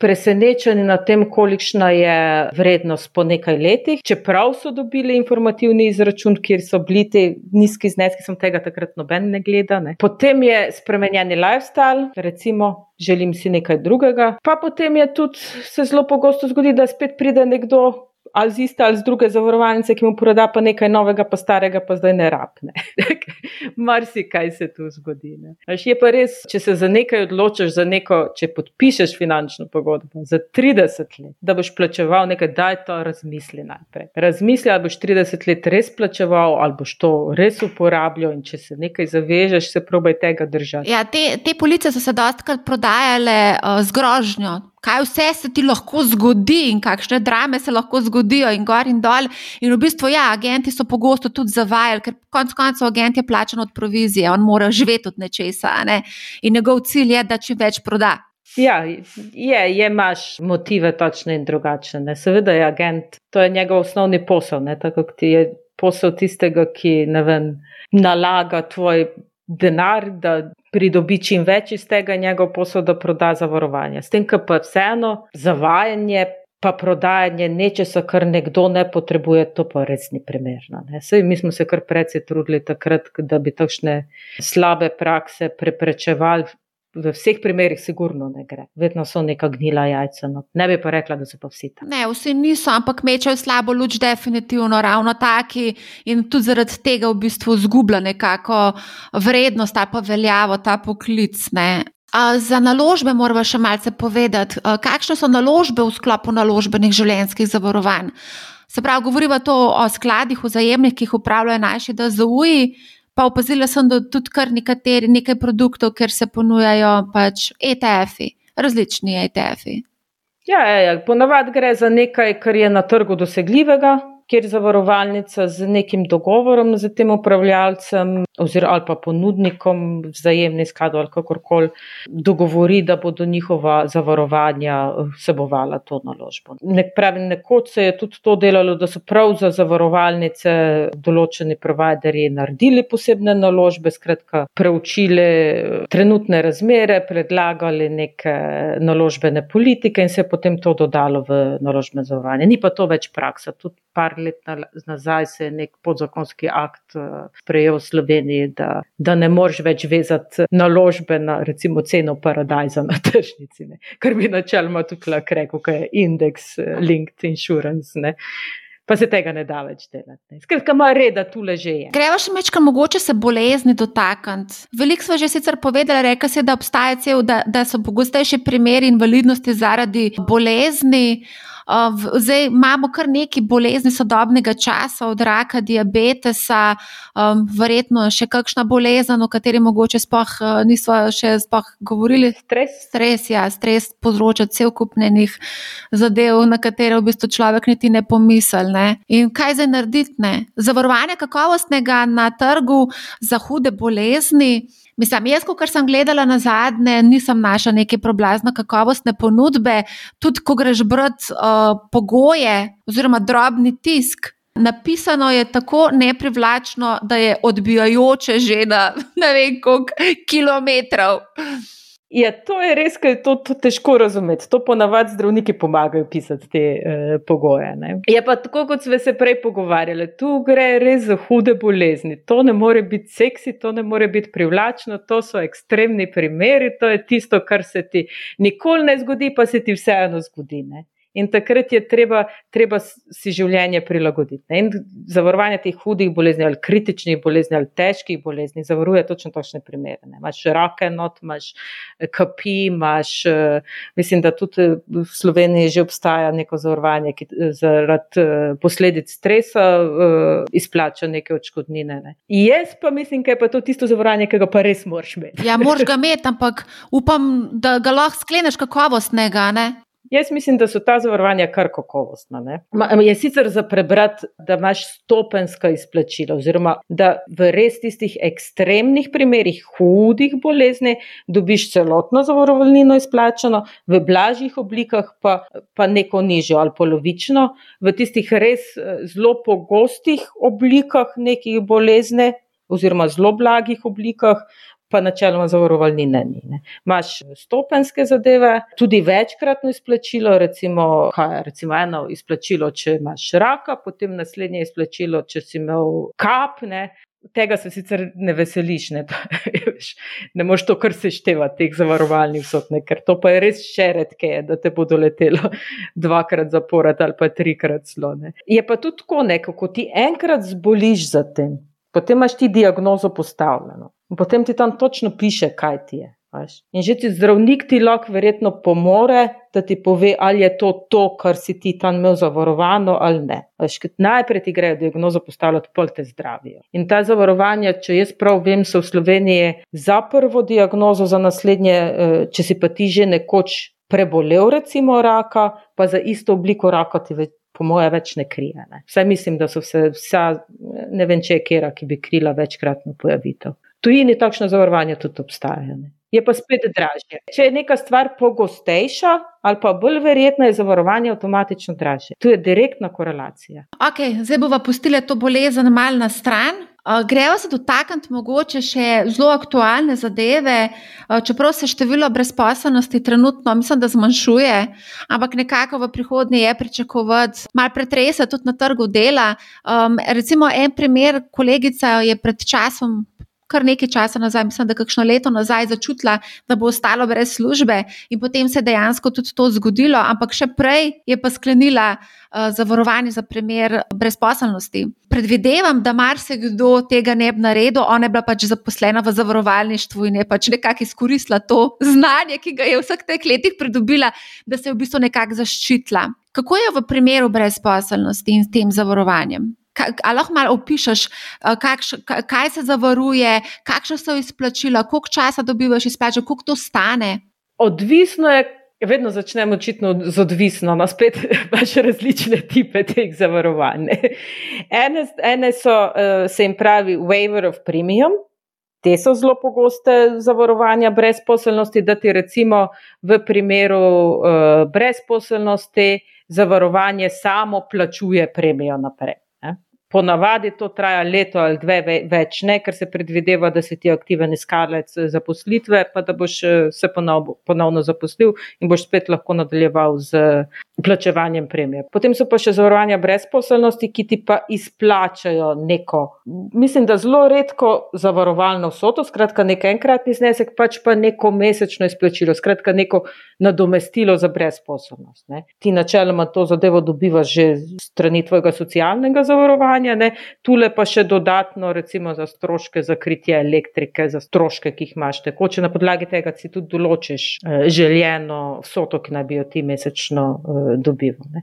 presenečeni nad tem, kolikšna je vrednost po nekaj letih, čeprav so dobili informativni izračun, kjer so bili ti nizki zneski, sem tega takrat noben ne gleda. Ne. Potem je spremenjeni lifestyle, recimo. Želim si nekaj drugega. Pa potem je tudi se zelo pogosto zgodi, da spet pride nekdo ali z iste ali z druge zavarovalnice, ki mu proda pa nekaj novega, pa starega, pa zdaj ne rabne. [LAUGHS] Marsi kaj se tu zgodi. Až je pa res, če se za nekaj odločiš, za neko, če podpišeš finančno pogodbo za 30 let, da boš plačeval nekaj, daj to razmisli najprej. Razmisli, ali boš 30 let res plačeval, ali boš to res uporabljal in če se nekaj zavežeš, se probaj tega držati. Ja, te, te police so se dostakrat prodajale uh, z grožnjo kaj vse se ti lahko zgodi in kakšne drame se lahko zgodijo, in gor in dol. In v bistvu, ja, agenti so pogosto tudi zavajali, ker konec koncev agent je plačen od provizije, on mora živeti od nečesa ne? in njegov cilj je, da čim več proda. Ja, je, je imaš motive točne in drugačne. Seveda je agent, to je njegov osnovni posel, ne? tako kot ti je posel tistega, ki ne vem, nalaga tvoj denar, da pridobi čim več iz tega njegov posel, da proda zavarovanje. S tem, kar pa vseeno zavajanje. Pa prodajanje nečesa, kar nekdo ne potrebuje, to pa res ni primerno. Sej, mi smo se kar precej trudili takrat, da bi takšne slabe prakse preprečevali, v vseh primerih, sigurno ne gre. Vedno so neka gnila jajca. No. Ne bi pa rekla, da so pa vsi tam. Ne, vsi niso, ampak mečejo slabo luč, definitivno ravno taki in tudi zaradi tega v bistvu zgublja nekako vrednost ali pa veljavo ta poklic. Ne. Za naložbe moramo še malce povedati, kakšne so naložbe v sklopu naložbenih življenjskih zavarovanj. Se pravi, govorimo o skladih, o zajemnih, ki jih upravljajo naši DZU-ji. Pa opazila sem, da tudi kar nekateri nekaj produktov, ker se ponujajo pač ETF-i, različni ETF-i. Ja, ja, ja. ponavadi gre za nekaj, kar je na trgu dosegljivega, kjer zavarovalnica z nekim dogovorom z tem upravljalcem ali pa ponudnikom vzajemni skladu ali kakorkoli dogovori, da bodo njihova zavarovanja vsebovala to naložbo. Nek pravi, nekoč se je tudi to delalo, da so prav za zavarovalnice določeni providerji naredili posebne naložbe, skratka preučili trenutne razmere, predlagali neke naložbene politike in se je potem to dodalo v naložbene zavarovanje. Ni pa to več praksa. Tudi par let nazaj se je nek podzakonski akt sprejel v Sloveniji da, da ne moreš več vezati naložbe na recimo ceno paradajza na [LAUGHS] tržnici, ne? kar bi načeloma lahko rekel, kaj je indeks eh, linked insurance. Ne? Pa se tega ne da več delati. Skratka, ima reda tu leže. Greva še mečkam, mogoče se bolezni dotakniti. Veliko smo že sicer povedali, reka se, da obstaja cel, da, da so pogostejši primeri invalidnosti zaradi bolezni. Zdaj imamo kar nekaj bolezni sodobnega časa, od raka, diabetesa, um, verjetno še kakšna bolezen, o kateri mogoče spoh uh, nismo še spoh govorili. Stres. Stres, ja, stres povzroča cel kupnenih zadev, na katere v bistvu človek niti ne pomisli. Ne? In kaj zdaj narediti? Ne? Zavarovanje kakovostnega na trgu za hude bolezni. Mislim, jaz, ko sem gledala na zadnje, nisem našla neke problazno kakovostne ponudbe. Tudi, ko greš brati uh, pogoje oziroma drobni tisk, napisano je tako neprivlačno, da je odbijajoče že na [LAUGHS] ne vem koliko kilometrov. Ja, to je res, da je to, to težko razumeti. To ponavadi zdravniki pomagajo pisati te eh, pogoje. Je pa tako, kot smo se prej pogovarjali, tu gre res za hude bolezni. To ne more biti seksi, to ne more biti privlačno, to so ekstremni primeri, to je tisto, kar se ti nikoli ne zgodi, pa se ti vseeno zgodi. Ne? In takrat je treba, treba si življenje prilagoditi. Ne? In zavarovanje teh hudih bolezni, ali kritičnih bolezni, ali težkih bolezni, zavaruje točno takšne primere. Ne? Imaš rake, not, imaš eh, kapi, imaš, eh, mislim, da tudi eh, v Sloveniji že obstaja neko zavarovanje, ki zaradi posledic stresa izplača neke odškodnine. Ne? Jaz pa mislim, da je pa to tisto zavarovanje, ki ga pa res moraš imeti. Ja, moraš ga imeti, ampak upam, da ga lahko skleneš kakovostnega. Ne? Jaz mislim, da so ta zavarovanja kar kakovostna. Ma, je sicer za prebrati, da imaš stopenska izplačila, oziroma da v res tistih ekstremnih primerih hudih bolezni dobiš celotno zavarovalnino izplačano, v blažjih oblikah pa, pa neko nižjo ali polovično, v tistih res eh, zelo pogostih oblikah nekih bolezni. Oziroma, zelo blagih oblikah, pa načeloma zavarovalnine ni. Ne. Maš stopenske zadeve, tudi večkratno izplačilo, recimo, kaj, recimo eno izplačilo, če imaš raka, potem naslednje izplačilo, če si imel kap. Ne. Tega se sicer ne veseliš, ne, [LAUGHS] ne moš to kar seštevati, teh zavarovalnih vsot, ne, ker to pa je res še redke, da te bo doletelo [LAUGHS] dvakrat zapored ali pa trikrat slone. Je pa tudi tako, ko ti enkrat zboliš za tem, potem imaš ti diagnozo postavljeno. In potem ti tam točno piše, kaj ti je. Veš? In že ti zdravnik ti lahko verjetno pomore, da ti pove, ali je to to, kar si ti tam imel zavarovano ali ne. Veš, najprej ti grejo diagnozo postavljati, pol te zdravijo. In ta zavarovanja, če jaz prav vem, so v Sloveniji za prvo diagnozo, za naslednje, eh, če si pa ti že nekoč prebolel, recimo raka, pa za isto obliko raka ti več. Po moje več ne krije. Ne. Vse mislim, da so vse, vsa, ne vem, če je kera, ki bi krila večkratno pojavitev tujini takšno zavarovanje tudi obstaja. Ne. Je pa spet dražje. Če je neka stvar pogostejša ali pa bolj verjetna, je zavarovanje avtomatično dražje. Tu je direktna korelacija. Okay, zdaj bomo pustili to bolezen mal na stran. Gremo se dotakniti mogoče še zelo aktualne zadeve, čeprav se število brezposobnosti trenutno, mislim, da zmanjšuje, ampak nekako v prihodnje je pričakovati malo pretresa tudi na trgu dela. Um, recimo en primer, kolegica je pred časom kar nekaj časa nazaj, mislim, da kakšno leto nazaj, začutila, da bo ostalo brez službe, in potem se je dejansko tudi to zgodilo, ampak še prej je pa sklenila uh, zavarovanje za primer brezposelnosti. Predvidevam, da marsikdo tega ne bi naredil, ona je bila pač zaposlena v zavarovalništvu in je pač nekako izkoristila to znanje, ki ga je v vseh teh letih pridobila, da se je v bistvu nekako zaščitila. Kako je v primeru brezposelnosti in s tem zavarovanjem? Ali lahko malo opišuješ, kakš, kaj se zavaruje, kakšno so izplačila, koliko časa dobivaš izplačilo, koliko to stane? Odvisno je, Vedno začnemo očitno z odvisno, no spet imaš [LAUGHS] različne tipe teh zavarovanj. [LAUGHS] Ene, ene so, uh, se jim pravi, waiver of premium. Te so zelo pogoste zavarovanja brezposelnosti, da ti recimo v primeru uh, brezposelnosti zavarovanje samo plačuje premijo naprej. Ponavadi to traja leto ali dve več, ne, ker se predvideva, da si ti aktiven iskalec zaposlitve, pa da boš eh, se ponov, ponovno zaposlil in boš spet lahko nadaljeval z plačevanjem premije. Potem so pa še zavarovanja brezposelnosti, ki ti pa izplačajo neko, mislim, da zelo redko zavarovalno vsoto, skratka nek enkratni znesek, pač pa neko mesečno izplačilo, skratka neko nadomestilo za brezposelnost. Ne. Ti načeloma to zadevo dobivaš že strani tvojega socialnega zavarovanja, ne. tule pa še dodatno recimo za stroške za kritje elektrike, za stroške, ki jih imaš tekoče, na podlagi tega si tudi določiš eh, željeno vsoto, ki naj bi jo ti mesečno eh, dobival. Ne.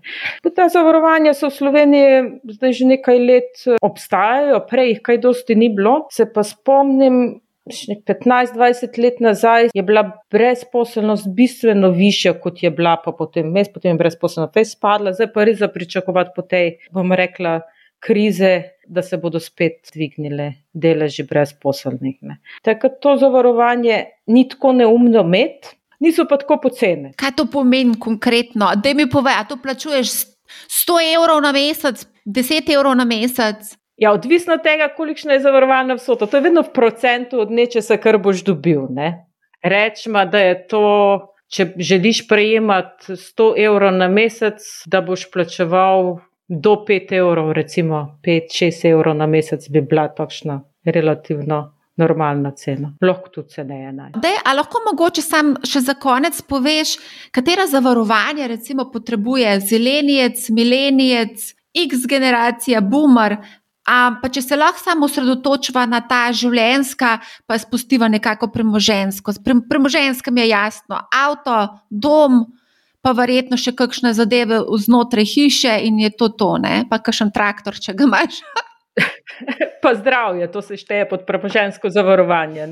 Ta zavarovanja so v Sloveniji zdaj že nekaj let eh, obstajajo, prej jih kaj dosti ni bilo. Se pa spomnim, 15-20 let nazaj je bila brezposelnost bistveno višja, kot je bila pa potem, mes, potem je brezposelnost res spadla, zdaj pa res za pričakovati po tej, bom rekla, krize, da se bodo spet dvignile deleži brezposelnih. Tako to zavarovanje ni tako neumno imeti, niso pa tako pocene. Kaj to pomeni konkretno? Da mi povej, a to plačuješ 100 evrov na mesec, 10 evrov na mesec? Ja, odvisno od tega, kolikšna je zavarovalna vsota. To je vedno v procentu od nečesa, kar boš dobil. Ne? Rečemo, da je to, če želiš prejemati 100 evrov na mesec, da boš plačeval do 5 evrov, recimo 5-6 evrov na mesec, bi bila takšna relativno normalna cena, lahko tudi ceneje. Dej, a lahko mogoče sam še za konec poveš, katera zavarovanja recimo potrebuje zelenjec, milenijec, X generacija, boomer. A, pa če se lahko samo osredotočava na ta življenjska, pa spustiva nekako premožensko. Pre, premožensko je jasno, avto, dom, pa verjetno še kakšne zadeve znotraj hiše in je to to, ne? pa kakšen traktor, če ga imaš. [LAUGHS] pa zdravje, to se šteje pod premožensko zavarovanje.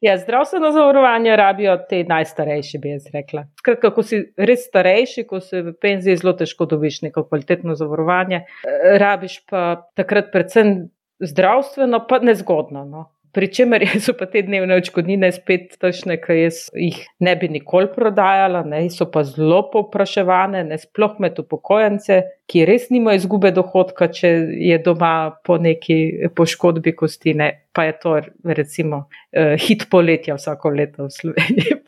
Ja, zdravstveno zavarovanje rabijo te najstarejši, bi jaz rekla. Skratka, ko si res starejši, ko si v penziji, zelo težko dobiš neko kvalitetno zavarovanje, eh, rabiš pa takrat predvsem zdravstveno, pa nezgodno. No. Pričemer [LAUGHS] so pa te dnevne očkodnine spet tašne, ki jih ne bi nikoli prodajala, ne, so pa zelo popraševane, ne sploh med upokojence, ki res nima izgube dohodka, če je doma po neki poškodbi kostine. Pa je to, recimo, uh, hit poletja vsako leto v Sloveniji. [LAUGHS]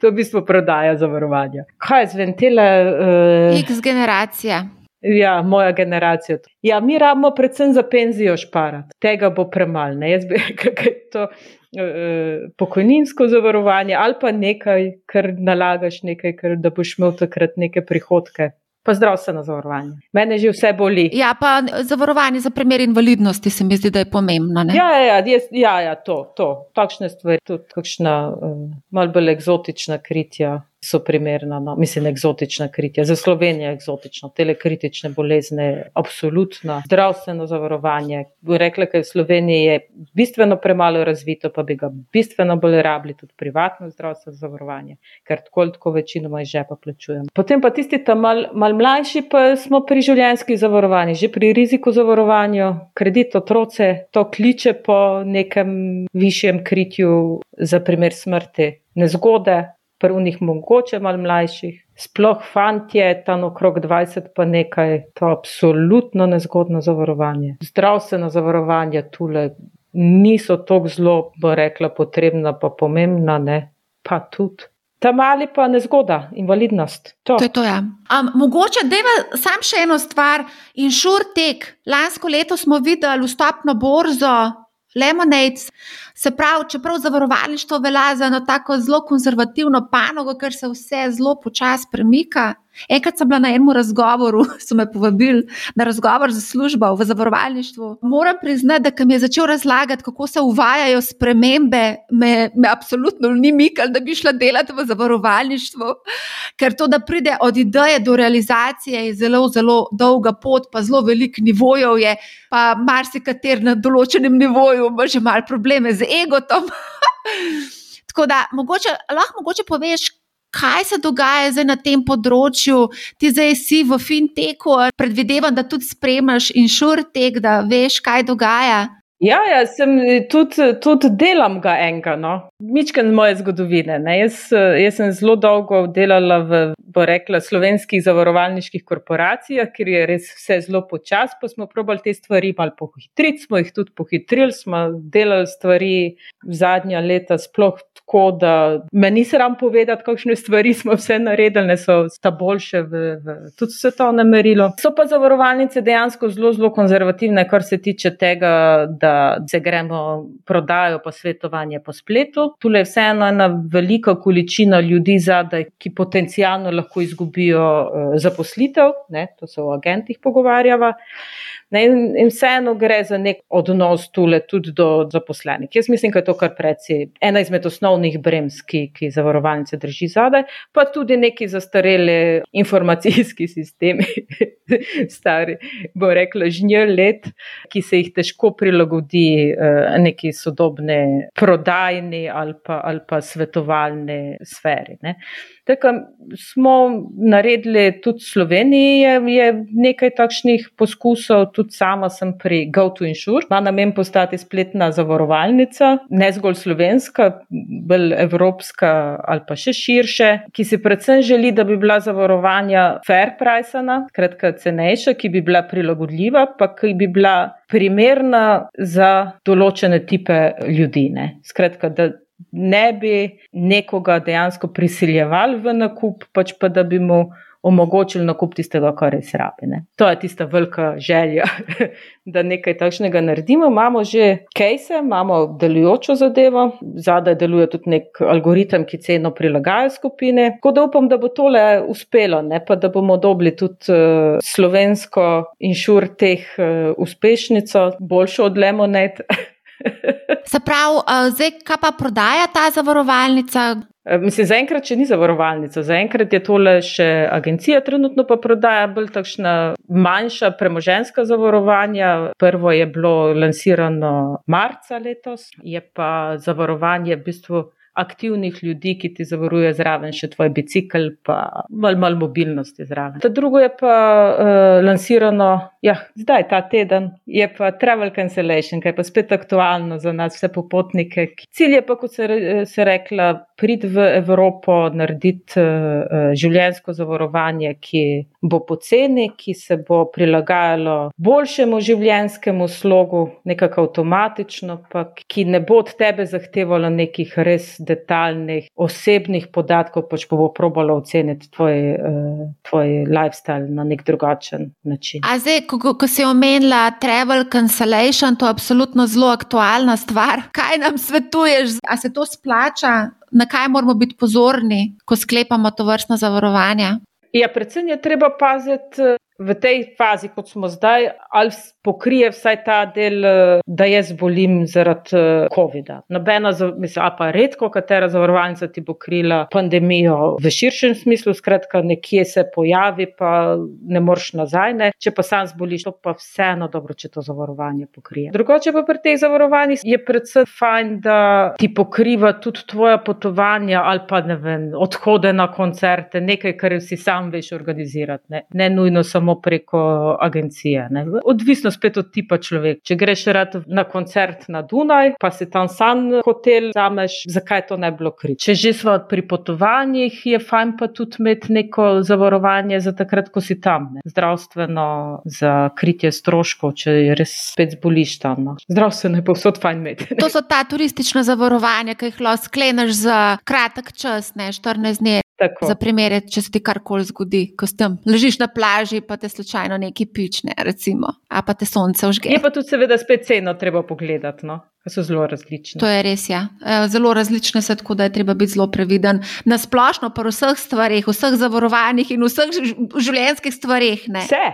To v bistvu prodaja zavarovanja. Kaj je zventila? Uh... X generacija. Ja, moja generacija. Ja, mi rabimo predvsem za penzijo šparati. Tega bo premalo. Jaz bi [LAUGHS] rekel, da je to uh, pokojninsko zavarovanje ali pa nekaj, kar nalagaš, nekaj, kar, da boš imel takrat neke prihodke. Pa zdravstveno zavarovanje. Mene že vse boli. Ja, pa zavarovanje za primer invalidnosti se mi zdi, da je pomembno. Ja, ja, ja, jaz, ja, ja, to, to. Takšne stvari, tudi kakšna um, malce bolj eksotična kritja so primerna, no, mislim, eksotična kritja. Za Slovenijo je eksotično, telekritične bolezne, absolutno. Zdravstveno zavarovanje. Rekla, da je v Sloveniji bistveno premalo razvito, pa bi ga bistveno bolj rabili tudi privatno zdravstveno zavarovanje, ker tako ali tako večinoma iz žepa plačujemo. Potem pa tisti tam mal, mal mlajši, pa smo pri življenjskih zavarovanjih, že pri riziku zavarovanja, kredit otroce, to kliče po nekem višjem kritju za primer smrti. Nezgode, prvnih mogoče malo mlajših, sploh fantje, tam okrog 20, pa nekaj, to je absolutno nezgodno zavarovanje. Zdravstveno zavarovanje tule niso tako zelo, bo rekla, potrebna, pa pomembna, ne, pa tudi. Ta mali pa nezgoda, invalidnost. To. To je to, ja. um, mogoče, da je sam še eno stvar, inšurtek. Lansko leto smo videli vstopno borzo, Lemonade. Se pravi, čeprav zavarovalništvo velja za eno tako zelo konzervativno panogo, ker se vse zelo počasi premika. Enkrat sem bila na enem razgovoru, [LAUGHS] so me povabili na razgovor za službo v zavarovalništvu. Moram priznati, da mi je začel razlagati, kako se uvajajo spremembe, me, me absolutno ni mikal, da bi šla delati v zavarovalništvu, ker to, da pride od ideje do realizacije, je zelo, zelo dolga pot, pa zelo velik nivojev je, pa marsikater na določenem nivoju ima že mal probleme z egotom. [LAUGHS] Tako da, mogoče, lahko mogoče poveš, kaj se dogaja zdaj na tem področju. Ti zdaj si v finteku, predvidevam, da tudi spremljaš inšurtek, da veš, kaj dogaja. Ja, ja sem tudi, tudi delam ga enega, no. Mičken moje zgodovine. Jaz, jaz sem zelo dolgo delala v, bo rekla, slovenskih zavarovalniških korporacijah, kjer je res vse zelo počas, pa smo probali te stvari malo pohitriti, smo jih tudi pohitrili, smo delali stvari zadnja leta sploh tako, da me ni sram povedati, kakšne stvari smo vse naredili, ne so sta boljše v, v tudi svetovnem merilu. So pa zavarovalnice dejansko zelo, zelo konzervativne, kar se tiče tega, da se gremo prodajo posvetovanje po spletu. Tule je vseeno ena velika količina ljudi zadaj, ki potencialno lahko izgubijo uh, zaposlitev, ne, to se o agentih pogovarjava. Ne, in vseeno gre za nek odnos tule tudi do zaposlenih. Jaz mislim, da je to kar precej ena izmed osnovnih brems, ki, ki zavarovalnice drži zadaj, pa tudi neki zastareli [LAUGHS] informacijski sistemi, [LAUGHS] stari, bo rekla, žnjel let, ki se jih težko prilagodi uh, neki sodobni prodajni ali pa, ali pa svetovalni sferi. Ne. Tako smo naredili tudi v Sloveniji, je, je nekaj takšnih poskusov, tudi sama sem pri GoToInsure, ima namen postati spletna zavarovalnica, ne zgolj slovenska, bolj evropska ali pa še širše, ki si predvsem želi, da bi bila zavarovanja fair pricena, kratka cenejša, ki bi bila prilagodljiva, pa ki bi bila primerna za določene type ljudi. Ne. Skratka, da ne bi nekoga dejansko prisiljevali v nakup, pač pa da bi mu omogočili nakup tistega, kar res rabi. Ne. To je tista velika želja, [LAUGHS] da nekaj takšnega naredimo. Imamo že case, imamo delujočo zadevo, zadaj deluje tudi nek algoritem, ki ceno prilagaja skupine. Tako da upam, da bo tole uspelo, ne pa da bomo dobili tudi uh, slovensko inšur teh uh, uspešnico, boljšo od Lemonade. [LAUGHS] Se pravi, zdaj, kaj pa prodaja ta zavarovalnica? Mislim, zaenkrat še ni zavarovalnica, zaenkrat je tole še agencija, trenutno pa prodaja bolj takšna manjša premoženska zavarovanja. Prvo je bilo lansirano marca letos, je pa zavarovanje v bistvu aktivnih ljudi, ki ti zavaruje zraven še tvoj bicikl, pa malo mal mobilnosti zraven. Ta drugo je pa uh, lansirano, ja, zdaj ta teden, je pa travel cancellation, kaj pa spet aktualno za nas, vse popotnike. Cilj je pa, kot se, se rekla, prid v Evropo, narediti uh, življensko zavarovanje, ki bo poceni, ki se bo prilagajalo boljšemu življenskemu slogu, nekako avtomatično, pa ki ne bo od tebe zahtevalo nekih res detaljnih osebnih podatkov, pač pa bo probala oceniti tvoj, uh, tvoj lifestyle na nek drugačen način. A zdaj, ko, ko si omenila travel cancellation, to je absolutno zelo aktualna stvar. [LAUGHS] Kaj nam svetuješ, a se to splača? Na kaj moramo biti pozorni, ko sklepamo to vrstno zavarovanje? Ja, predvsem je treba paziti v tej fazi, kot smo zdaj, ali pokrije vsaj ta del, eh, da jaz bolim zaradi eh, COVID-a. Nobena, mislim, pa redko, katera zavarovalnica ti bo krila pandemijo v širšem smislu, skratka, nekje se pojavi, pa ne moreš nazaj. Ne. Če pa sam zboliš, to pa vseeno dobro, če to zavarovanje pokrije. Drugoče pa pri teh zavarovanjih je predvsem fajn, da ti pokriva tudi tvoja potovanja ali pa ne vem, odhode na koncerte, nekaj, kar si sam veš organizirati, ne, ne nujno samo preko agencije. Ne. Odvisno spet od tipa človek. Če greš rad na koncert na Dunaj, pa si tam sam hotel, zameš, zakaj to ne bi bilo krit. Če že smo pri potovanjih, je fajn pa tudi imeti neko zavarovanje za takrat, ko si tam. Ne. Zdravstveno za kritje stroškov, če res spet zboliš tam. No. Zdravstveno je povsod fajn imeti. To so ta turistična zavarovanja, ki jih lahko skleneš za kratek čas, ne 14 dni. Tako. Za primer, če se ti karkoli zgodi, ko tam ležiš na plaži, pa te slučajno neki pične, recimo, a pa te sonce užge. Je pa tudi, seveda, spet ceno treba pogledati. No? So zelo različne. To je res, ja. E, zelo različne so, tako da je treba biti zelo previden. Na splošno, pa v vseh stvarih, vseh zavarovanjih in vseh življenjskih stvarih. Vse,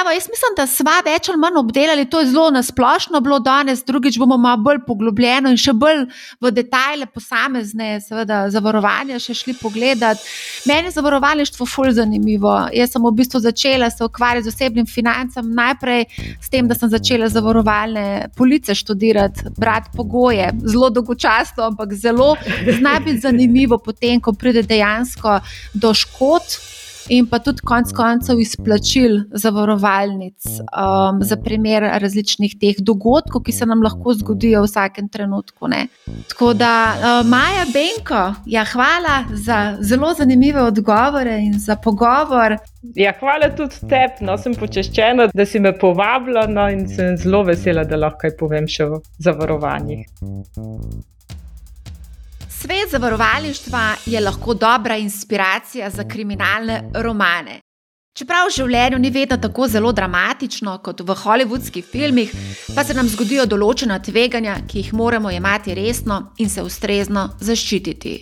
Evo, jaz mislim, da sva več ali manj obdelali, to je zelo nasplošno bilo danes, drugič bomo malo bolj poglobljeno in še bolj v detajle posamezne, seveda, zavarovanja še šli pogledat. Meni je zavarovalništvo fulj zanimivo. Jaz sem v bistvu začela se ukvarjati z osebnim financam, najprej s tem, da sem začela zavarovalne police študirati, brati pogoje, zelo dolgočasno, ampak zelo zna biti zanimivo potem, ko pride dejansko do škod in pa tudi konec koncev izplačil zavarovalnic um, za primer različnih teh dogodkov, ki se nam lahko zgodijo v vsakem trenutku. Ne. Tako da, uh, Maja Benko, ja, hvala za zelo zanimive odgovore in za pogovor. Ja, hvala tudi tebi, no, sem počaščena, da si me povabila no, in sem zelo vesela, da lahko kaj povem še o zavarovanjih. Svet zavarovalništva je lahko dobra inspiracija za kriminalne romane. Čeprav v življenju ni vedno tako zelo dramatično kot v hollywoodskih filmih, pa se nam zgodijo določena tveganja, ki jih moramo jemati resno in se ustrezno zaščititi.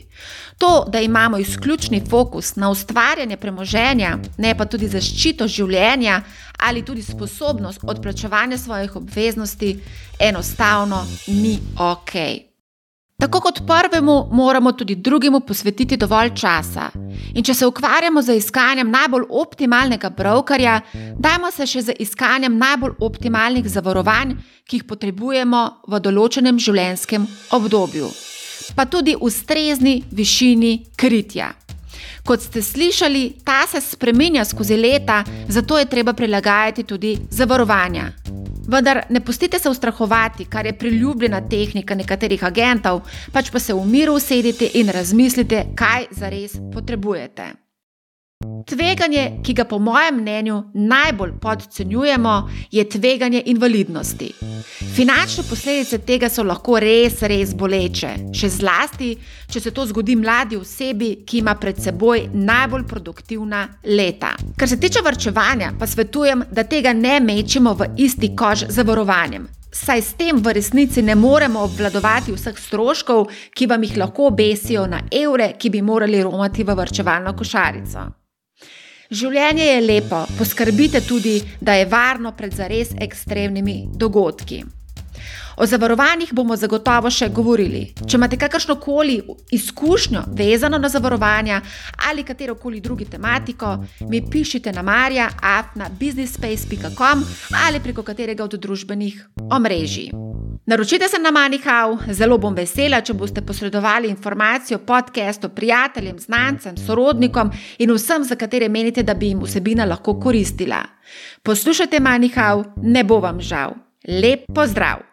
To, da imamo izključni fokus na ustvarjanje premoženja, ne pa tudi zaščito življenja ali tudi sposobnost odplačevanja svojih obveznosti, enostavno ni ok. Tako kot prvemu, moramo tudi drugemu posvetiti dovolj časa. In če se ukvarjamo z iskanjem najbolj optimalnega brokerja, dajmo se še z iskanjem najbolj optimalnih zavarovanj, ki jih potrebujemo v določenem življenjskem obdobju, pa tudi ustrezni višini kritja. Kot ste slišali, ta se spremenja skozi leta, zato je treba prilagajati tudi zavarovanja. Vendar ne pustite se ustrahovati, kar je priljubljena tehnika nekaterih agentov, pač pa se v miru usedite in razmislite, kaj zares potrebujete. Tveganje, ki ga po mojem mnenju najbolj podcenjujemo, je tveganje invalidnosti. Finančne posledice tega so lahko res, res boleče, še zlasti, če se to zgodi mladi osebi, ki ima pred seboj najbolj produktivna leta. Kar se tiče vrčevanja, pa svetujem, da tega ne mečemo v isti kož z zavarovanjem. Saj s tem v resnici ne moremo obvladovati vseh stroškov, ki vam jih lahko obesijo na evre, ki bi morali romati v vrčevalno košarico. Življenje je lepo, poskrbite tudi, da je varno pred zares ekstremnimi dogodki. O zavarovanjih bomo zagotovo še govorili. Če imate kakršno koli izkušnjo vezano na zavarovanja ali katero koli drugi tematiko, mi pišite na marja.afna.businessspace.com ali preko katerega od družbenih omrežij. Naročite se na Manihau, zelo bom vesela, če boste posredovali informacijo o podkastu prijateljem, znancem, sorodnikom in vsem, za katere menite, da bi jim vsebina lahko koristila. Poslušajte Manihau, ne bo vam žal. Lep pozdrav!